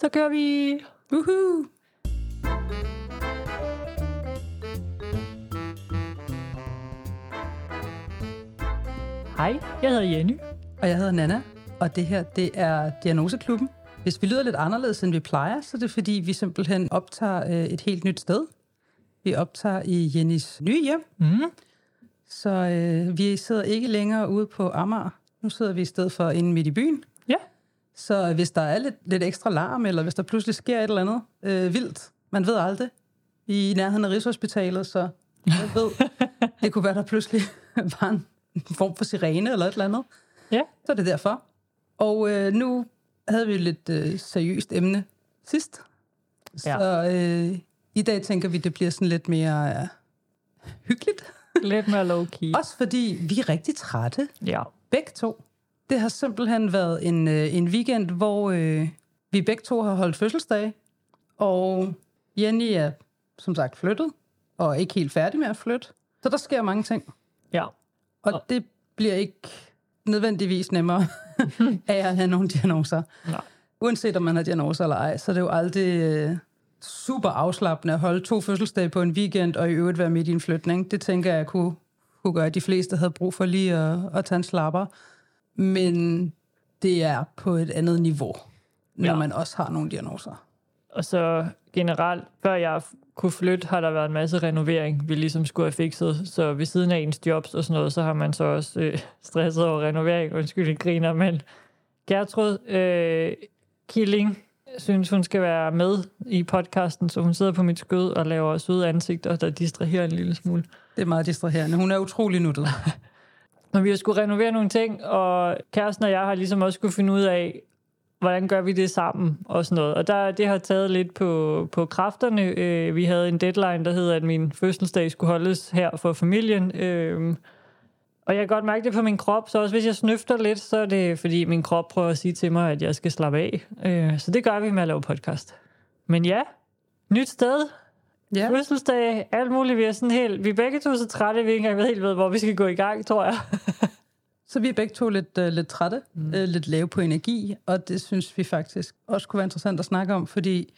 Så kører vi! Woohoo! Hej, jeg hedder Jenny. Og jeg hedder Nana, og det her, det er Diagnoseklubben. Hvis vi lyder lidt anderledes, end vi plejer, så er det fordi, vi simpelthen optager øh, et helt nyt sted. Vi optager i Jennys nye hjem. Mm. Så øh, vi sidder ikke længere ude på Amager. Nu sidder vi i stedet for inde midt i byen. Så hvis der er lidt, lidt ekstra larm, eller hvis der pludselig sker et eller andet øh, vildt, man ved aldrig. I nærheden af Rigshospitalet, så jeg ved, det kunne være, der pludselig var en form for sirene eller et eller andet. Ja. Så er det derfor. Og øh, nu havde vi et lidt øh, seriøst emne sidst. Ja. Så øh, i dag tænker vi, det bliver sådan lidt mere øh, hyggeligt. Lidt mere low-key. Også fordi vi er rigtig trætte, Ja. begge to. Det har simpelthen været en, øh, en weekend, hvor øh, vi begge to har holdt fødselsdag. Og Jenny er som sagt flyttet, og ikke helt færdig med at flytte. Så der sker mange ting. Ja. Og det bliver ikke nødvendigvis nemmere af at have nogle diagnoser. Nej. Uanset om man har diagnoser eller ej, så er det jo aldrig øh, super afslappende at holde to fødselsdage på en weekend, og i øvrigt være midt i en flytning. Det tænker jeg kunne, kunne gøre, at de fleste havde brug for lige at, at tage en slapper. Men det er på et andet niveau, når Ja. man også har nogle diagnoser. Og så generelt, før jeg kunne flytte, har der været en masse renovering, vi ligesom skulle have fikset. Så ved siden af ens jobs og sådan noget, så har man så også øh, stresset over renovering. Undskyld, jeg griner, men Gertrud øh, Killing synes, hun skal være med i podcasten, så hun sidder på mit skød og laver søde ansigter, der distraherer en lille smule. Det er meget distraherende. Hun er utrolig nuttet. når vi har skulle renovere nogle ting, og kæresten og jeg har ligesom også skulle finde ud af, hvordan gør vi det sammen og sådan noget. Og der, det har taget lidt på, på kræfterne. Øh, vi havde en deadline, der hedder, at min fødselsdag skulle holdes her for familien. Øh, og jeg kan godt mærke det på min krop, så også hvis jeg snøfter lidt, så er det fordi min krop prøver at sige til mig, at jeg skal slappe af. Øh, så det gør vi med at lave podcast. Men ja, nyt sted, Ja. fødselsdag, alt muligt. Vi er sådan helt, vi er begge to så trætte, vi ikke engang ved helt ved, hvor vi skal gå i gang, tror jeg. Så vi er begge to lidt, uh, lidt trætte, mm. uh, lidt lave på energi, og det synes vi faktisk også kunne være interessant at snakke om, fordi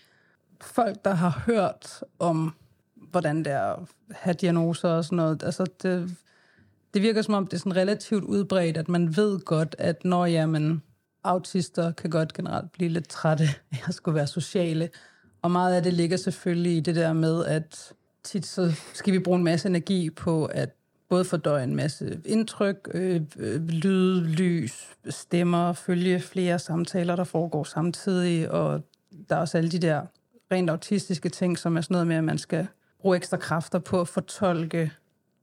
folk, der har hørt om, hvordan det er at have diagnoser og sådan noget, altså det, det virker som om, det er sådan relativt udbredt, at man ved godt, at når jamen, autister kan godt generelt blive lidt trætte af at skulle være sociale, og meget af det ligger selvfølgelig i det der med, at tit så skal vi bruge en masse energi på at både fordøje en masse indtryk, øh, øh, lyd, lys, stemmer, følge flere samtaler, der foregår samtidig, og der er også alle de der rent autistiske ting, som er sådan noget med, at man skal bruge ekstra kræfter på at fortolke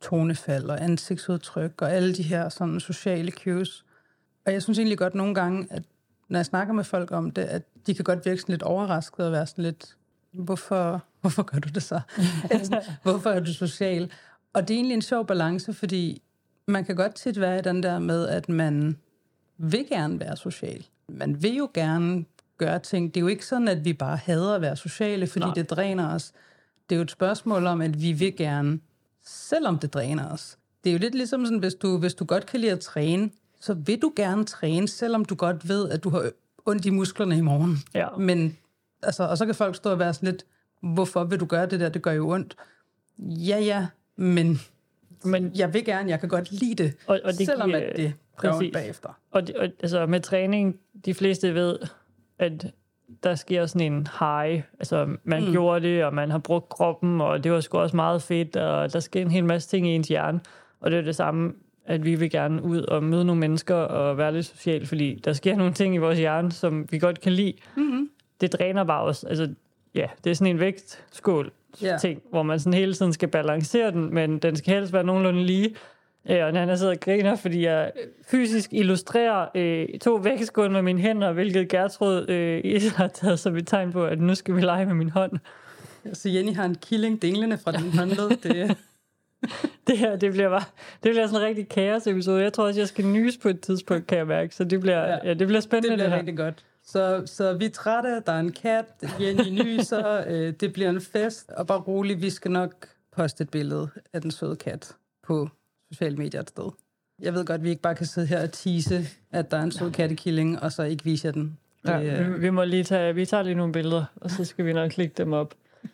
tonefald og ansigtsudtryk og alle de her sådan sociale cues. Og jeg synes egentlig godt nogle gange, at når jeg snakker med folk om det, at de kan godt virke sådan lidt overrasket og være sådan lidt, hvorfor, hvorfor gør du det så? Sådan, hvorfor er du social? Og det er egentlig en sjov balance, fordi man kan godt tit være i den der med, at man vil gerne være social. Man vil jo gerne gøre ting. Det er jo ikke sådan, at vi bare hader at være sociale, fordi. Nej. det dræner os. Det er jo et spørgsmål om, at vi vil gerne, selvom det dræner os. Det er jo lidt ligesom sådan, hvis du, hvis du godt kan lide at træne, så vil du gerne træne, selvom du godt ved, at du har ondt i musklerne i morgen. Ja. Men, altså, og så kan folk stå og være sådan lidt, hvorfor vil du gøre det der, det gør jo ondt. Ja, ja, men Men jeg vil gerne, jeg kan godt lide det, Og- og det selvom giver- at det gør ondt præcis. bagefter. Og, det, og altså med træning, de fleste ved, at der sker sådan en high. Altså man mm. gjorde det, og man har brugt kroppen, og det var sgu også meget fedt, og der sker en hel masse ting i ens hjerne. Og det er det samme, at vi vil gerne ud og møde nogle mennesker og være lidt social, fordi der sker nogle ting i vores hjerne, som vi godt kan lide. Mm-hmm. Det dræner bare os. Altså, ja, det er sådan en vægtskål Ja. ting, hvor man sådan hele tiden skal balancere den, men den skal helst være nogenlunde lige. Øh, og Nana sidder og griner, fordi jeg fysisk illustrerer øh, to vægtskål med mine hænder, hvilket Gertrud øh, har taget som et tegn på, at nu skal vi lege med min hånd. Så Jenny har en killing dinglende fra den håndled. Det, Det her, det bliver bare, det bliver sådan en rigtig kaos episode. Jeg tror også, jeg skal nys på et tidspunkt, kan jeg mærke. Så det bliver, ja. Ja. Det bliver spændende, det det, bliver her. rigtig godt. Så, så vi er trætte, der er en kat, Jenny nyser, øh, det bliver en fest, og bare rolig, vi skal nok poste et billede af den søde kat på sociale medier et sted. Jeg ved godt, at vi ikke bare kan sidde her og tease, at der er en sød kattekilling, og så ikke vise jer den. Ja, Det, vi, vi må lige tage, vi tager lige nogle billeder, og så skal vi nok klikke dem op.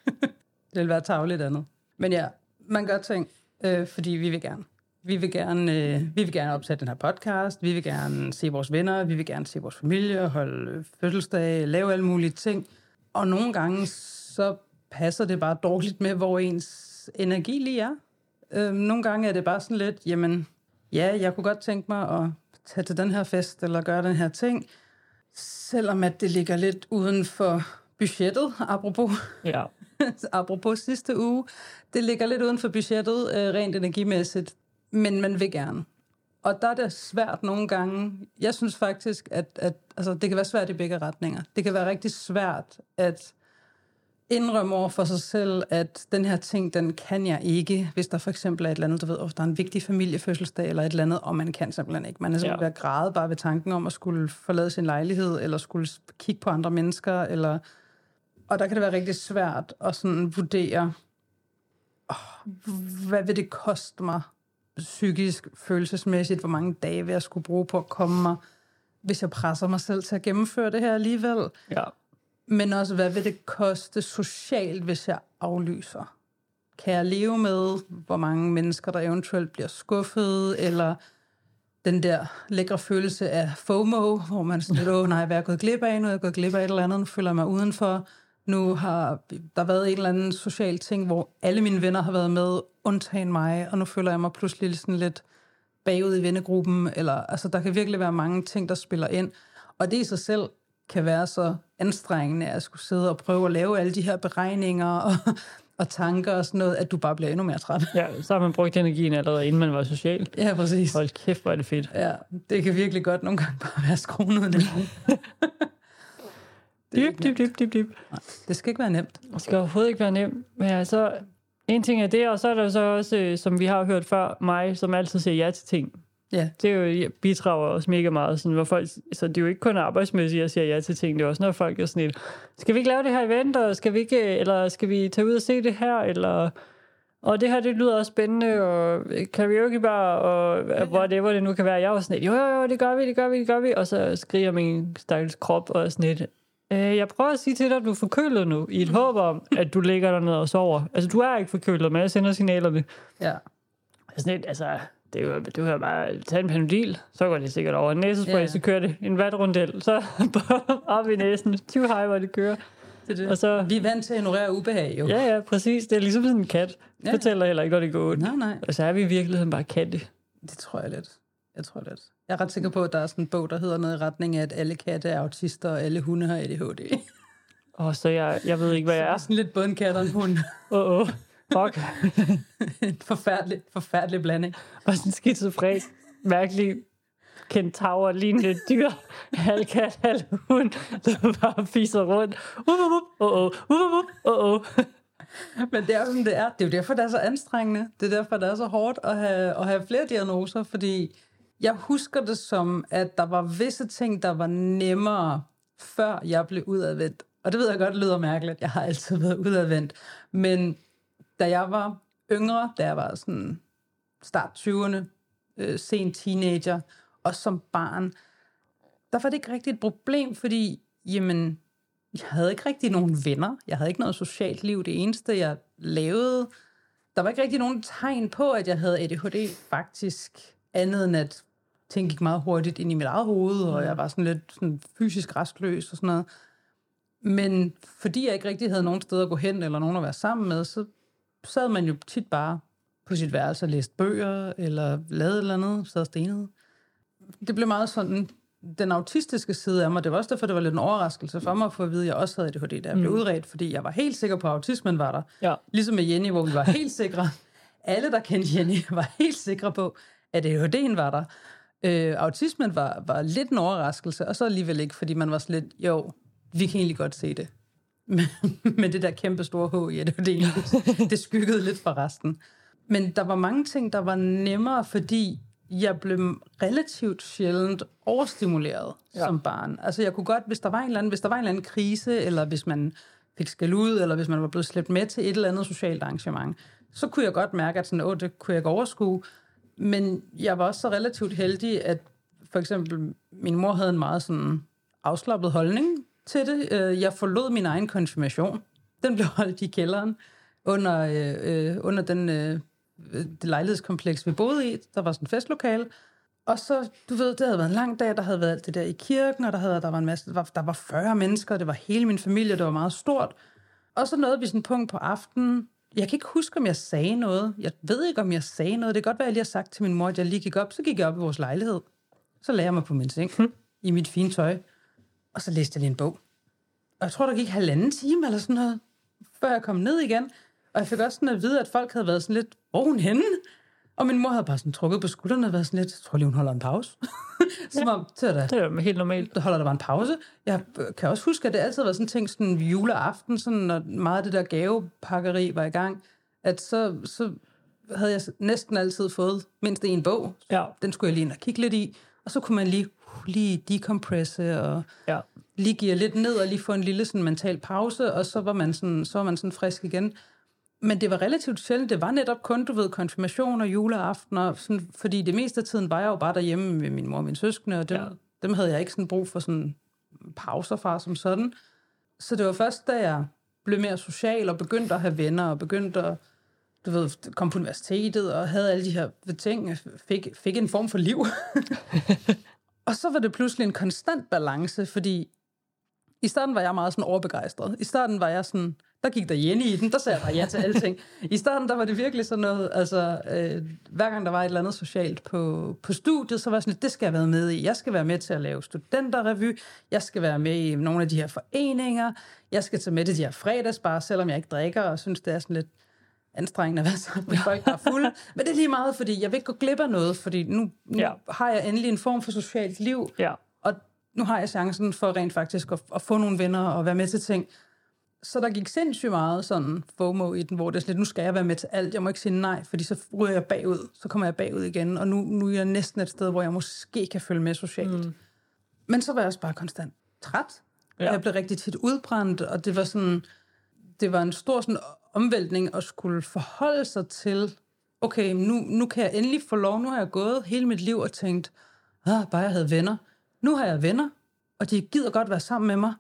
Det vil være tavligt andet. Men ja, man gør ting, øh, fordi vi vil gerne. Vi vil gerne, øh, vi vil gerne opsætte den her podcast, vi vil gerne se vores venner, vi vil gerne se vores familie, holde fødselsdag, lave alle mulige ting. Og nogle gange, så passer det bare dårligt med, hvor ens energi lige er. Øh, nogle gange er det bare sådan lidt, jamen, ja, jeg kunne godt tænke mig at tage til den her fest, eller gøre den her ting, selvom at det ligger lidt uden for budgettet, apropos Ja, apropos sidste uge, det ligger lidt uden for budgettet, øh, rent energimæssigt, men man vil gerne. Og der er det svært nogle gange. Jeg synes faktisk, at, at altså, det kan være svært i begge retninger. Det kan være rigtig svært at indrømme over for sig selv, at den her ting, den kan jeg ikke, hvis der for eksempel er et eller andet, du ved, oh, der er en vigtig familiefødselsdag eller et eller andet, og man kan simpelthen ikke. Man er simpelthen Ja. ved at græde bare ved tanken om at skulle forlade sin lejlighed, eller skulle kigge på andre mennesker, eller og der kan det være rigtig svært at sådan vurdere, oh, hvad vil det koste mig psykisk, følelsesmæssigt, hvor mange dage vil jeg skulle bruge på at komme mig, hvis jeg presser mig selv til at gennemføre det her alligevel. ja. Men også, hvad vil det koste socialt, hvis jeg aflyser? Kan jeg leve med, hvor mange mennesker, der eventuelt bliver skuffet, eller den der lækre følelse af FOMO, hvor man sådan lidt, åh nej, hvad er jeg gået glip af? Nu er jeg gået glip af et eller andet, nu føler jeg mig udenfor. Nu har der været en eller anden social ting, hvor alle mine venner har været med, undtagen mig, og nu føler jeg mig pludselig sådan lidt bagud i vennegruppen, eller altså der kan virkelig være mange ting, der spiller ind. Og det i sig selv kan være så anstrengende at skulle sidde og prøve at lave alle de her beregninger og, og tanker og sådan noget, at du bare bliver endnu mere træt. ja, så har man brugt energien allerede, inden man var social. Ja, præcis. Hold kæft, hvor er det fedt. Ja, det kan virkelig godt nogle gange bare være skruen ud af det. Det, er Dyb, dyb, dyb, dyb, dyb. det skal ikke være nemt. Det skal overhovedet ikke være nemt. Men altså, en ting er det, og så er der så også, øh, som vi har hørt før, mig, som altid siger ja til ting. Ja, Det er jo, bidrager også mega meget. Sådan, hvor folk, så det er jo ikke kun arbejdsmæssigt, jeg siger ja til ting. Det er også, når folk er sådan lidt, skal vi ikke lave det her event, og skal vi ikke, eller skal vi tage ud og se det her, eller... Og det her, det lyder også spændende, og karaoke bar, og ja, whatever det nu kan være. Jeg var sådan lidt, jo, jo, jo, det gør vi, det gør vi, det gør vi. Og så skriger min stakkels krop og sådan lidt, øh, jeg prøver at sige til dig, at du er forkølet nu, i et håb om, at du ligger der ned og sover. Altså, du er ikke forkølet, men jeg sender signalerne. ja. Sådan lidt, altså, det er jo, du kan bare tage en panodil, så går det sikkert over. En næsespray, Ja. så kører det en vatrundel, så op i næsen, 20 hej, hvor det kører. Det det. Og så, Vi er vant til at ignorere ubehag, jo. ja, ja, præcis, det er ligesom sådan en kat. Ja. fortæller heller ikke, når det går ondt. Nej, nej. Og så er vi i virkeligheden bare katte. Det tror jeg lidt. Jeg tror lidt. Jeg er ret sikker på, at der er sådan en bog, der hedder noget i retning af, at alle katte er autister, og alle hunde har ADHD. Og så jeg, jeg ved ikke, hvad jeg Det er er. sådan lidt både en kat og en hund. Åh, oh, oh. fuck. en forfærdelig, forfærdelig blanding. Og sådan en skizofren, mærkelig kentaur, lignende dyr, halv kat, halv hund, der bare fiser rundt. Uh, uh, uh, uh, uh, uh, uh, uh. Men det er jo, det er. Det er jo derfor, det er så anstrengende. Det er derfor, det er så hårdt at have, at have flere diagnoser, fordi jeg husker det som, at der var visse ting, der var nemmere, før jeg blev udadvendt. Og det ved jeg godt lyder mærkeligt. Jeg har altid været udadvendt. Men da jeg var yngre, da jeg var sådan start 20'erne, øh, sen teenager, og som barn, der var det ikke rigtig et problem, fordi, jamen, jeg havde ikke rigtig nogen venner. Jeg havde ikke noget socialt liv. Det eneste, jeg lavede, der var ikke rigtig nogen tegn på, at jeg havde ADHD faktisk, andet end at ting gik meget hurtigt ind i mit eget hoved, og jeg var sådan lidt sådan fysisk restløs og sådan noget. Men fordi jeg ikke rigtig havde nogen steder at gå hen, eller nogen at være sammen med, så sad man jo tit bare på sit værelse og læste bøger, eller lavede et eller andet, sad og stenede. Det blev meget sådan, den autistiske side af mig, det var også derfor, det var lidt en overraskelse for mig, for at vide, at jeg også havde ADHD, da jeg blev udredt, fordi jeg var helt sikker på, at autismen var der. Ja. Ligesom med Jenny, hvor vi var helt sikre. Alle, der kendte Jenny, var helt sikre på, at ADHD'en var der. Øh, autismen var, var lidt en overraskelse, og så alligevel ikke, fordi man var sådan lidt, jo, vi kan egentlig godt se det. Men, men det der kæmpe store H i ADHD, det skyggede lidt for resten. Men der var mange ting, der var nemmere, fordi jeg blev relativt sjældent overstimuleret ja. som barn. Altså jeg kunne godt, hvis der var en eller anden, hvis der var en eller anden krise, eller hvis man fik skal ud, eller hvis man var blevet slæbt med til et eller andet socialt arrangement, så kunne jeg godt mærke, at sådan, Åh, det kunne jeg ikke overskue. Men jeg var også så relativt heldig, at for eksempel min mor havde en meget sådan afslappet holdning til det. Øh, jeg forlod min egen konfirmation. Den blev holdt i kælderen under, øh, øh, under den, øh, det lejlighedskompleks, vi boede i. Der var sådan en festlokale. Og så, du ved, det havde været en lang dag, der havde været alt det der i kirken, og der, havde, der var en masse, der var, der var 40 mennesker, det var hele min familie, det var meget stort. Og så nåede vi sådan en punkt på aftenen. Jeg kan ikke huske, om jeg sagde noget. Jeg ved ikke, om jeg sagde noget. Det kan godt være, at jeg lige har sagt til min mor, at jeg lige gik op. Så gik jeg op i vores lejlighed. Så lagde jeg mig på min seng i mit fine tøj. Og så læste jeg lige en bog. Og jeg tror, der gik halvanden time eller sådan noget, før jeg kom ned igen. Og jeg fik også sådan at vide, at folk havde været sådan lidt, hvor hun henne? Og min mor havde bare sådan trukket på skuldrene og været sådan lidt, jeg tror lige, hun holder en pause. Som om, det er da, Det er jo helt normalt. der holder der bare en pause. Jeg øh, kan også huske, at det altid været sådan ting, sådan juleaften, sådan, når meget af det der gavepakkeri var i gang, at så, så havde jeg næsten altid fået mindst en bog. Ja. Den skulle jeg lige ind og kigge lidt i, og så kunne man lige, uh, lige decompresse og Ja. lige give lidt ned og lige få en lille sådan, mental pause, og så var man sådan, så var man sådan frisk igen. Men det var relativt sjældent. Det var netop kun, du ved, konfirmation og juleaften, og sådan, fordi det meste af tiden var jeg jo bare derhjemme med min mor og mine søskende, og dem, Ja. dem havde jeg ikke sådan brug for sådan pauser fra som sådan. Så det var først, da jeg blev mere social og begyndte at have venner, og begyndte at du ved, komme på universitetet og havde alle de her ting, fik, fik en form for liv. og så var det pludselig en konstant balance, fordi i starten var jeg meget sådan overbegejstret. I starten var jeg sådan, der gik der Jenny i den, der sagde jeg bare ja til alting. I starten, der var det virkelig sådan noget, altså, øh, hver gang der var et eller andet socialt på, på studiet, så var jeg sådan lidt, det skal jeg være med i. Jeg skal være med til at lave studenterrevy, jeg skal være med i nogle af de her foreninger, jeg skal tage med til de her fredagsbar, selvom jeg ikke drikker, og synes, det er sådan lidt anstrengende at være sammen med folk, der er fulde. Men det er lige meget, fordi jeg vil ikke gå glip af noget, fordi nu, nu ja. har jeg endelig en form for socialt liv, Ja. og nu har jeg chancen for rent faktisk at, at få nogle venner og være med til ting. Så der gik sindssygt meget sådan FOMO i den, hvor det er sådan lidt, nu skal jeg være med til alt. Jeg må ikke sige nej, fordi så ryger jeg bagud. Så kommer jeg bagud igen, og nu, nu er jeg næsten et sted, hvor jeg måske kan følge med socialt. Mm. Men så var jeg også bare konstant træt. Ja. Jeg blev rigtig tit udbrændt, og det var sådan, det var en stor sådan, omvæltning at skulle forholde sig til, okay, nu, nu kan jeg endelig få lov, nu har jeg gået hele mit liv og tænkt, ah, bare jeg havde venner. Nu har jeg venner, og de gider godt være sammen med mig.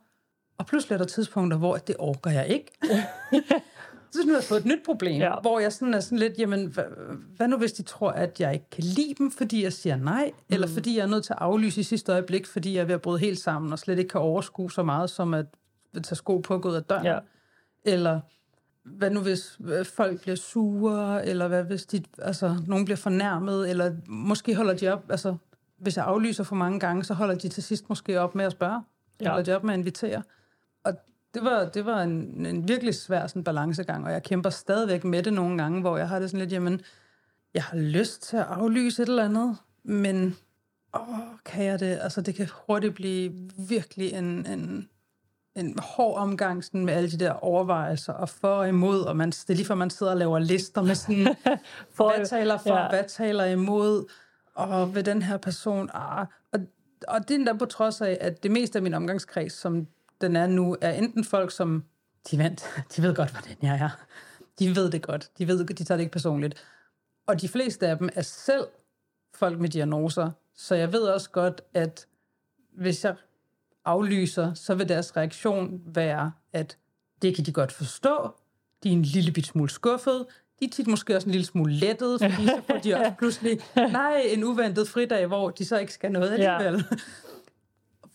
Og pludselig er der tidspunkter, hvor det orker jeg ikke. så nu har jeg fået et nyt problem, Ja. hvor jeg sådan er sådan lidt, jamen, hvad, hvad nu hvis de tror, at jeg ikke kan lide dem, fordi jeg siger nej, mm. eller fordi jeg er nødt til at aflyse i sidste øjeblik, fordi jeg er ved at bryde helt sammen, og slet ikke kan overskue så meget, som at tage sko på og gå ud af døren. Ja. Eller hvad nu hvis øh, folk bliver sure, eller hvad hvis de, altså, nogen bliver fornærmet, eller måske holder de op, altså hvis jeg aflyser for mange gange, så holder de til sidst måske op med at spørge. Ja. Holder de op med at invitere. Det var, det var en, en virkelig svær sådan, balancegang, og jeg kæmper stadigvæk med det nogle gange, hvor jeg har det sådan lidt, jamen, jeg har lyst til at aflyse et eller andet, men åh, kan jeg det? Altså, det kan hurtigt blive virkelig en, en, en hård omgang sådan, med alle de der overvejelser og for og imod, og man, det er lige før man sidder og laver lister med sådan, For- hvad taler for, ja. hvad taler imod, og ved den her person, ah, og, og det er endda på trods af, at det meste af min omgangskreds, som den er nu, er enten folk, som de, vent, de ved godt, hvordan jeg er. De ved det godt. De ved, de tager det ikke personligt. Og de fleste af dem er selv folk med diagnoser, så jeg ved også godt, at hvis jeg aflyser, så vil deres reaktion være, at det kan de godt forstå. De er en lille bit smule skuffet. De er tit måske også en lille smule lettet, fordi så får de også pludselig, nej, en uventet fridag, hvor de så ikke skal noget Ja. alligevel.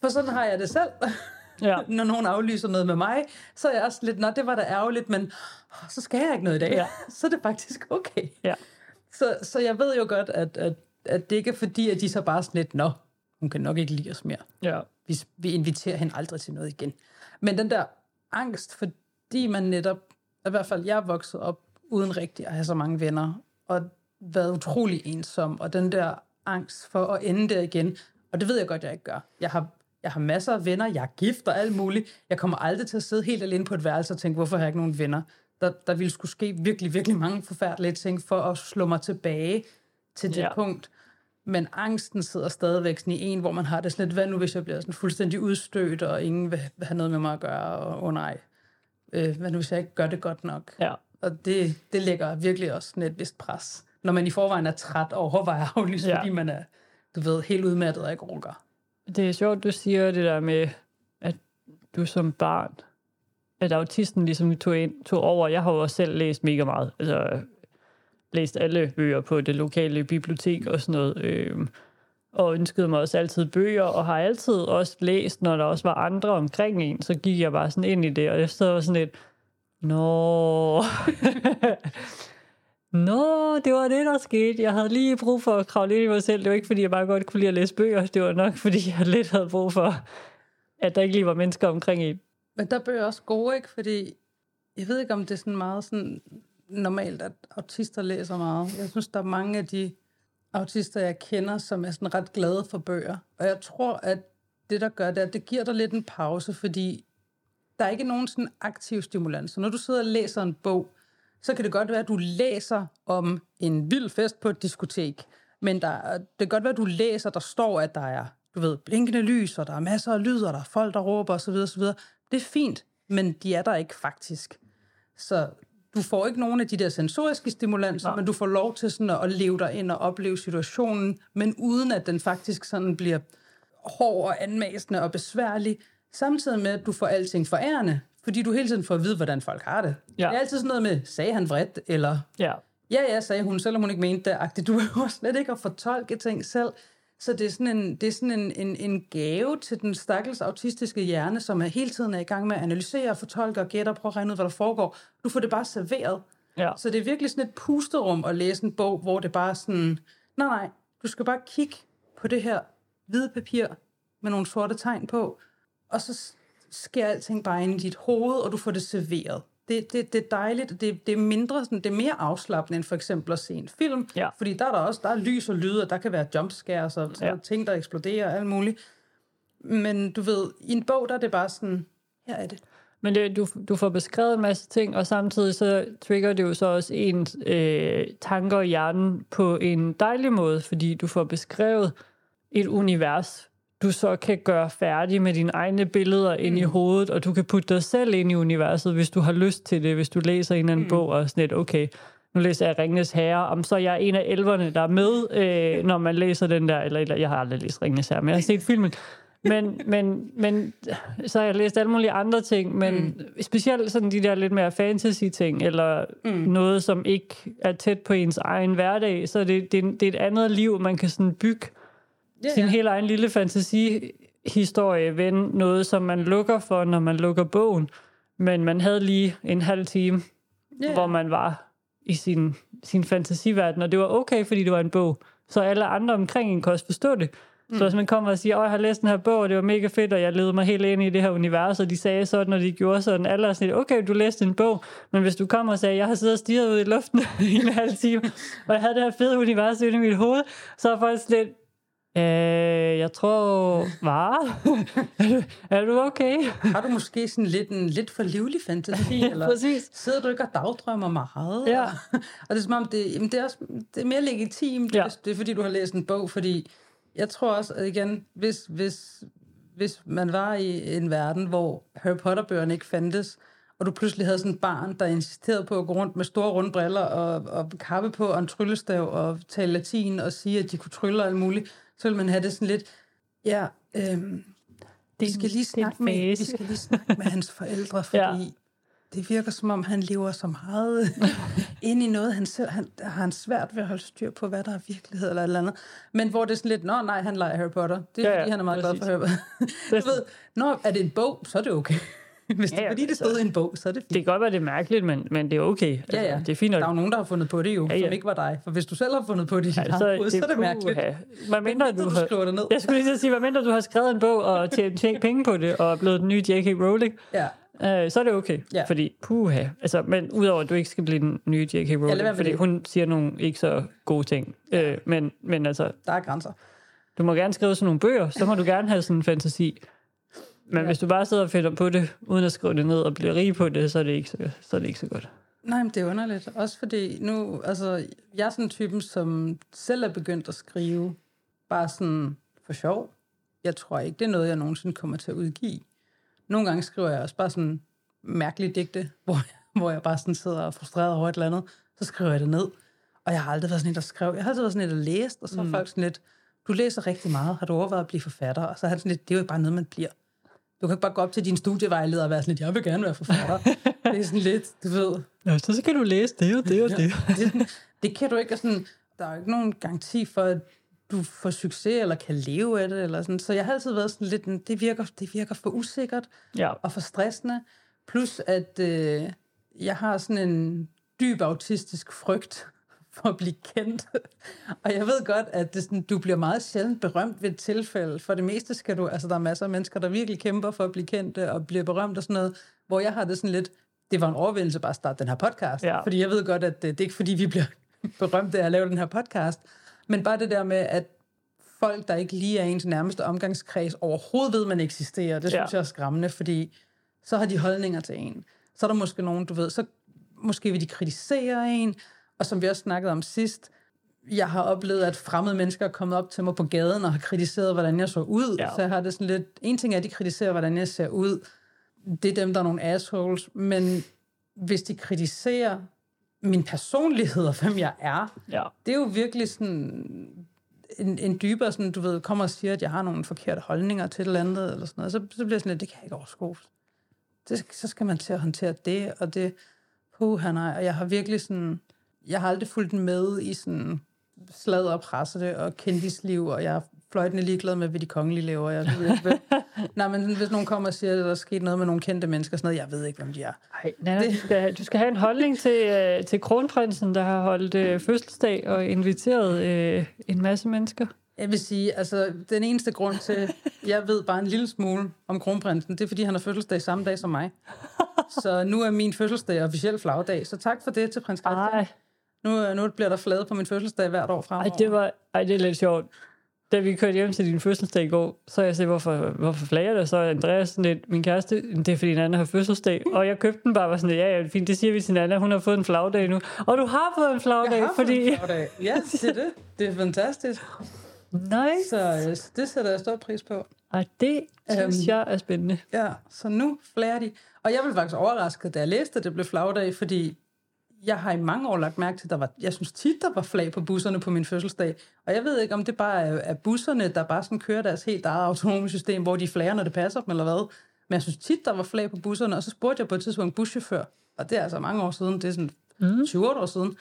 For sådan har jeg det selv. Ja. Når nogen aflyser noget med mig, så er jeg også lidt, nå, det var da ærgerligt, men åh, så skal jeg ikke noget i dag. Ja. Så er det faktisk okay. Ja. Så, så jeg ved jo godt, at, at, at det ikke er fordi, at de så bare sådan lidt, nå, hun kan nok ikke lide os mere. Ja. Vi, vi inviterer hende aldrig til noget igen. Men den der angst, fordi man netop, i hvert fald jeg er vokset op uden rigtig at have så mange venner, og været utrolig ensom, og den der angst for at ende der igen, og det ved jeg godt, jeg ikke gør. Jeg har, jeg har masser af venner, jeg er gift og alt muligt. Jeg kommer aldrig til at sidde helt alene på et værelse og tænke, hvorfor har jeg ikke nogen venner? Der, der ville skulle ske virkelig, virkelig mange forfærdelige ting for at slå mig tilbage til det Ja. punkt. Men angsten sidder stadigvæk sådan i en, hvor man har det sådan lidt, hvad nu hvis jeg bliver sådan fuldstændig udstødt, og ingen vil, have noget med mig at gøre, og oh, nej, øh, hvad nu hvis jeg ikke gør det godt nok? Ja. Og det, det lægger virkelig også sådan et vist pres. Når man i forvejen er træt og overvejer at aflyse, Ja. fordi man er, du ved, helt udmattet og ikke orker. Det er sjovt, du siger det der med, at du som barn, at autisten ligesom tog, ind, tog over. Jeg har jo også selv læst mega meget. Altså, læst alle bøger på det lokale bibliotek og sådan noget. Øh, og ønskede mig også altid bøger, og har altid også læst, når der også var andre omkring en, så gik jeg bare sådan ind i det, og jeg stod sådan lidt, nå, nå, det var det, der skete. Jeg havde lige brug for at kravle ind i mig selv. Det var ikke, fordi jeg bare godt kunne lide at læse bøger. Det var nok, fordi jeg lidt havde brug for, at der ikke lige var mennesker omkring en. Men der er bøger også gode, ikke? Fordi jeg ved ikke, om det er sådan meget sådan normalt, at autister læser meget. Jeg synes, der er mange af de autister, jeg kender, som er sådan ret glade for bøger. Og jeg tror, at det, der gør det, at det giver dig lidt en pause, fordi der er ikke nogen sådan aktiv stimulans. Så når du sidder og læser en bog, så kan det godt være, at du læser om en vild fest på et diskotek. Men der, det kan godt være, at du læser, der står, at der er du ved, blinkende lys, og der er masser af lyd, og der er folk, der råber osv. osv. Det er fint, men de er der ikke faktisk. Så du får ikke nogen af de der sensoriske stimulanser, Nej. men du får lov til sådan at, leve dig ind og opleve situationen, men uden at den faktisk sådan bliver hård og anmæsende og besværlig, samtidig med, at du får alting forærende, fordi du hele tiden får at vide, hvordan folk har det. Ja. Det er altid sådan noget med, sagde han vredt, eller ja, ja, ja sagde hun, selvom hun ikke mente det. Du behøver slet ikke at fortolke ting selv. Så det er sådan en, det er sådan en, en, en gave til den stakkels autistiske hjerne, som er hele tiden er i gang med at analysere, fortolke og gætte og prøve at regne ud, hvad der foregår. Du får det bare serveret. Ja. Så det er virkelig sådan et pusterum at læse en bog, hvor det bare er sådan, nej, nej, du skal bare kigge på det her hvide papir med nogle sorte tegn på, og så sker alting bare ind i dit hoved, og du får det serveret det, det, det er dejligt. Det, det er mindre, sådan, det er mere afslappende end for eksempel at se en film. Ja. Fordi der er der også der er lys og lyd, og der kan være jumpscares og ja. ting, der eksploderer og alt muligt. Men du ved, i en bog, der er det bare sådan, her er det. Men det, du, du får beskrevet en masse ting, og samtidig så trigger det jo så også ens øh, tanker i hjernen på en dejlig måde, fordi du får beskrevet et univers, du så kan gøre færdig med dine egne billeder ind mm. i hovedet, og du kan putte dig selv ind i universet, hvis du har lyst til det, hvis du læser en eller anden mm. bog, og sådan lidt, okay, nu læser jeg Ringnes Herre, om så jeg er en af elverne, der er med, øh, når man læser den der, eller, eller jeg har aldrig læst Ringnes Herre, men jeg har set filmen. Men, men, men så har jeg læst alle mulige andre ting, men mm. specielt sådan de der lidt mere fantasy-ting, eller mm. noget, som ikke er tæt på ens egen hverdag, så det, det, det er et andet liv, man kan sådan bygge yeah, sin yeah. helt egen lille fantasihistorie vende noget, som man lukker for, når man lukker bogen. Men man havde lige en halv time, yeah. hvor man var i sin, sin fantasiverden, og det var okay, fordi det var en bog. Så alle andre omkring en kunne også forstå det. Mm. Så hvis man kommer og siger, at jeg har læst den her bog, og det var mega fedt, og jeg levede mig helt ind i det her univers, og de sagde sådan, og de gjorde sådan, alle er sådan, okay, du læste en bog, men hvis du kommer og sagde, jeg har siddet og stirret ud i luften i en halv time, og jeg havde det her fede univers inde i mit hoved, så er folk lidt, Øh, jeg tror, var. er, du, er du okay? Har du måske sådan lidt en lidt for livlig fantasi? eller præcis. Sidder du ikke og dagdrømmer meget? Ja. og det er som om, det, jamen, det, er også, det er mere legitimt, ja. det er fordi, du har læst en bog, fordi jeg tror også, at igen, hvis, hvis, hvis man var i en verden, hvor Harry Potter-bøgerne ikke fandtes, og du pludselig havde sådan et barn, der insisterede på at gå rundt med store runde briller og, og kappe på og en tryllestav og tale latin og sige, at de kunne trylle og alt muligt, så vil man have det sådan lidt, ja, øhm, det, vi, skal lige snakke med, vi skal lige snakke med hans forældre, fordi ja. det virker som om, han lever så meget ind i noget, han selv han, har han svært ved at holde styr på, hvad der er virkelighed eller et eller andet. Men hvor det er sådan lidt, nå nej, han leger Harry Potter. Det er ja, fordi, han er meget glad for Harry Potter. du ved, når er det en bog, så er det okay. Hvis det ja, ja, fordi det stod altså, i en bog, så er det fint. Det kan godt være, det er mærkeligt, men, men det er okay. Altså, ja, ja. Det er fint. Der er jo nogen, der har fundet på det jo, ja, ja. som ikke var dig. For hvis du selv har fundet på det i ja, så, hoved, så er det mærkeligt. Have. Hvad mindre, du, du har, skriver det ned. Jeg skulle lige sige, hvad mindre du har skrevet en bog og tjent penge på det, og er blevet den nye J.K. Rowling, ja. Øh, så er det okay. Ja. Fordi, puha. Altså, men udover, at du ikke skal blive den nye J.K. Rowling, ja, fordi det. hun siger nogle ikke så gode ting. Øh, men, men altså... Der er grænser. Du må gerne skrive sådan nogle bøger, så må du gerne have sådan en fantasi. Men ja. hvis du bare sidder og finder på det, uden at skrive det ned og bliver rig på det, så er det ikke så, så, er det ikke så godt. Nej, men det er underligt. Også fordi nu, altså, jeg er sådan en typen, som selv er begyndt at skrive bare sådan for sjov. Jeg tror ikke, det er noget, jeg nogensinde kommer til at udgive. Nogle gange skriver jeg også bare sådan mærkelige digte, hvor, hvor jeg bare sådan sidder og frustreret over et eller andet. Så skriver jeg det ned. Og jeg har aldrig været sådan et, der skrev. Jeg har altid været sådan et, der læst, og så mm. folk sådan lidt, du læser rigtig meget, har du overvejet at blive forfatter? Og så er han sådan lidt, det er jo bare noget, man bliver. Du kan ikke bare gå op til din studievejleder og være sådan lidt, jeg vil gerne være forfatter. det er sådan lidt, du ved. Ja, så, så kan du læse det og det og det. det, det kan du ikke. Sådan, der er jo ikke nogen garanti for, at du får succes eller kan leve af det. Eller sådan. Så jeg har altid været sådan lidt, det virker, det virker for usikkert Ja. og for stressende. Plus at øh, jeg har sådan en dyb autistisk frygt for at blive kendt. og jeg ved godt, at det sådan, du bliver meget sjældent berømt ved et tilfælde. For det meste skal du, altså der er masser af mennesker, der virkelig kæmper for at blive kendte og bliver berømt og sådan noget. Hvor jeg har det sådan lidt, det var en overvindelse bare at starte den her podcast. Ja. Fordi jeg ved godt, at det, det er ikke fordi, vi bliver berømte af at lave den her podcast. Men bare det der med, at folk, der ikke lige er ens nærmeste omgangskreds, overhovedet ved, man eksisterer, det Ja. synes jeg er skræmmende, fordi så har de holdninger til en. Så er der måske nogen, du ved, så måske vil de kritisere en, og som vi også snakkede om sidst, jeg har oplevet, at fremmede mennesker er kommet op til mig på gaden og har kritiseret, hvordan jeg så ud. Ja. Så jeg har det sådan lidt... En ting er, at de kritiserer, hvordan jeg ser ud. Det er dem, der er nogle assholes. Men hvis de kritiserer min personlighed og hvem jeg er, Ja. det er jo virkelig sådan en, en dybere, sådan, du ved, kommer og siger, at jeg har nogle forkerte holdninger til et eller andet, eller sådan noget, så, så bliver jeg sådan lidt, det kan jeg ikke overskue. Det, så skal man til at håndtere det, og det, puh, nej, og jeg har virkelig sådan, jeg har aldrig fulgt med i sådan slad og presse og kendisliv, og jeg er fløjtende ligeglad med, hvad de kongelige laver. Jeg ved ikke, hvad. Nej, men hvis nogen kommer og siger, at der er sket noget med nogle kendte mennesker, sådan noget, jeg ved ikke, hvem de er. Ej, Nana, du, skal, du skal have en holdning til, øh, til kronprinsen, der har holdt øh, fødselsdag og inviteret øh, en masse mennesker. Jeg vil sige, altså, den eneste grund til, at jeg ved bare en lille smule om kronprinsen, det er, fordi han har fødselsdag samme dag som mig. Så nu er min fødselsdag officiel flagdag. Så tak for det til prins Christian. Ej, Nu, nu bliver der flade på min fødselsdag hvert år fremover. ej, det var, ej, det er lidt sjovt. Da vi kørte hjem til din fødselsdag i går, så jeg sagde, hvorfor, hvorfor flager det? Så er Andreas sådan lidt, min kæreste, det er fordi Nana har fødselsdag. Og jeg købte den bare var sådan, ja, ja, fint, det siger vi til Nana, hun har fået en flagdag nu. Og du har fået en flagdag, jeg har fået fordi... en flagdag. Ja, det er det. Det er fantastisk. Nice. Så øh, det sætter jeg stor pris på. Ej, det synes Øhm. jeg er spændende. Ja, så nu flager de. Og jeg blev faktisk overrasket, da jeg læste, at det blev flagdag, fordi jeg har i mange år lagt mærke til, at der var, jeg synes tit, der var flag på busserne på min fødselsdag. Og jeg ved ikke, om det bare er, er busserne, der bare sådan kører deres helt eget autonome system, hvor de flager, når det passer dem, eller hvad. Men jeg synes tit, der var flag på busserne, og så spurgte jeg på et tidspunkt buschauffør, og det er altså mange år siden, det er sådan mm. 20 år siden,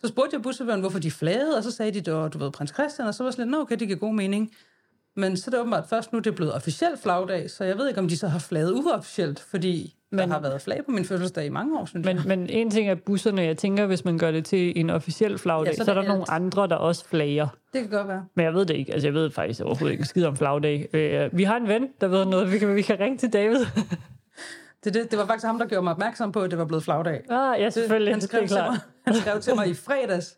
så spurgte jeg buschaufføren, hvorfor de flagede, og så sagde de, du ved, prins Christian, og så var jeg sådan lidt, okay, det giver god mening. Men så er det åbenbart først nu, det er blevet officielt flagdag, så jeg ved ikke, om de så har flaget uofficielt, fordi men, der har været flag på min fødselsdag i mange år, synes Men, jeg. men en ting er busserne. Jeg tænker, hvis man gør det til en officiel flagdag, Ja, ja, så så, er er det der nogle alt. andre, der også flager. Det kan godt være. Men jeg ved det ikke. Altså, jeg ved faktisk overhovedet ikke skid om flagdag. Øh, vi har en ven, der ved noget. Vi kan, vi kan ringe til David. Det, det, det var faktisk ham, der gjorde mig opmærksom på, at det var blevet flagdag. ah, ja, Det, selvfølgelig. han, Det, skrev er til klart. mig, han skrev til mig i fredags,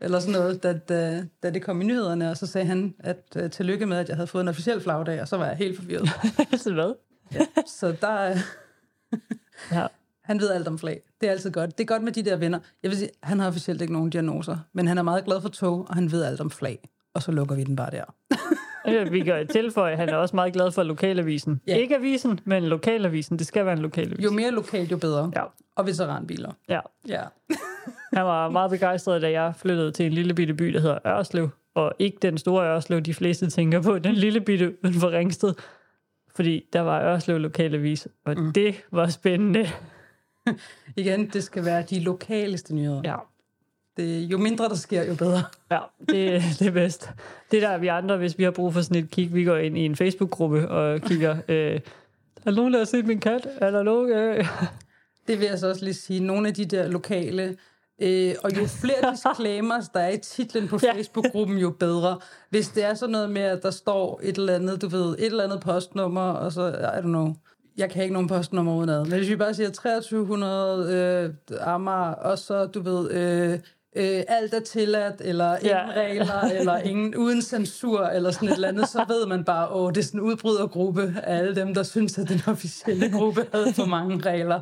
eller sådan noget, da, da, da det kom i nyhederne, og så sagde han, at uh, tillykke med, at jeg havde fået en officiel flagdag, og så var jeg helt forvirret. Så hvad? så der, øh, Ja. han ved alt om flag. Det er altid godt. Det er godt med de der venner. Jeg vil sige, han har officielt ikke nogen diagnoser, men han er meget glad for tog, og han ved alt om flag. Og så lukker vi den bare der. Vi kan tilføje, at han er også meget glad for lokalavisen. Ja. Ja. Ikke avisen, men lokalavisen. Det skal være en lokalavis. Jo mere lokalt, jo bedre. Ja. Og veteranbiler. ja. Ja. Han var meget begejstret, da jeg flyttede til en lille bitte by, der hedder Ørslev. Og ikke den store Ørslev, de fleste tænker på. Den lille bitte uden for Ringsted. Fordi der var Ørslev lokalavis, og mm. det var spændende. Igen, det skal være de lokaleste nyheder. Ja, Det, jo mindre der sker, jo bedre. ja det, det er bedst. Det der er vi andre, hvis vi har brug for sådan et kig, vi går ind i en Facebook-gruppe og kigger, øh, er nogen, der har set min kat? Er der nogen? Øh? Det vil jeg så også lige sige. Nogle af de der lokale... Øh, og jo flere disclaimers, der er i titlen på. Facebook-gruppen, jo bedre. Hvis det er sådan noget med, at der står et eller andet, du ved, et eller andet postnummer, og så, I don't know, jeg kan ikke nogen postnummer uden ad. Men hvis vi bare siger 2300 øh, Amager, og så, du ved, øh, øh, alt er tilladt, eller ingen Ja. regler, eller ingen uden censur, eller sådan et eller andet, så ved man bare, åh, det er sådan en udbrydergruppe af alle dem, der synes, at den officielle gruppe havde for mange regler.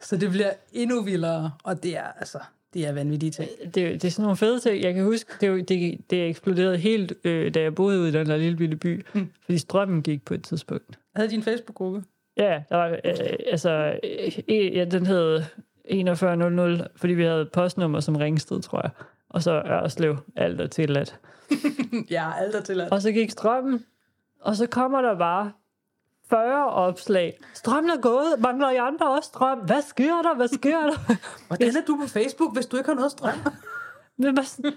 Så det bliver endnu vildere, og det er altså, det er vanvittige ting. det, det er sådan nogle fede ting. Jeg kan huske, det, det, det eksploderede helt, øh, da jeg boede ude i den der lille bitte by. Mm. Fordi strømmen gik på et tidspunkt. Havde de en Facebook-gruppe? Ja, der var, øh, altså, øh, ja, den hed 4100, fordi vi havde postnummer som Ringsted, tror jeg. Og så Ørslev, alt er tilladt. ja, alt er tilladt. Og så gik strømmen, og så kommer der bare 40 opslag. Strømmen er gået. Mangler I andre også strøm? Hvad sker der? Hvad sker der? Hvordan er du på Facebook, hvis du ikke har noget strøm? Men bare sådan,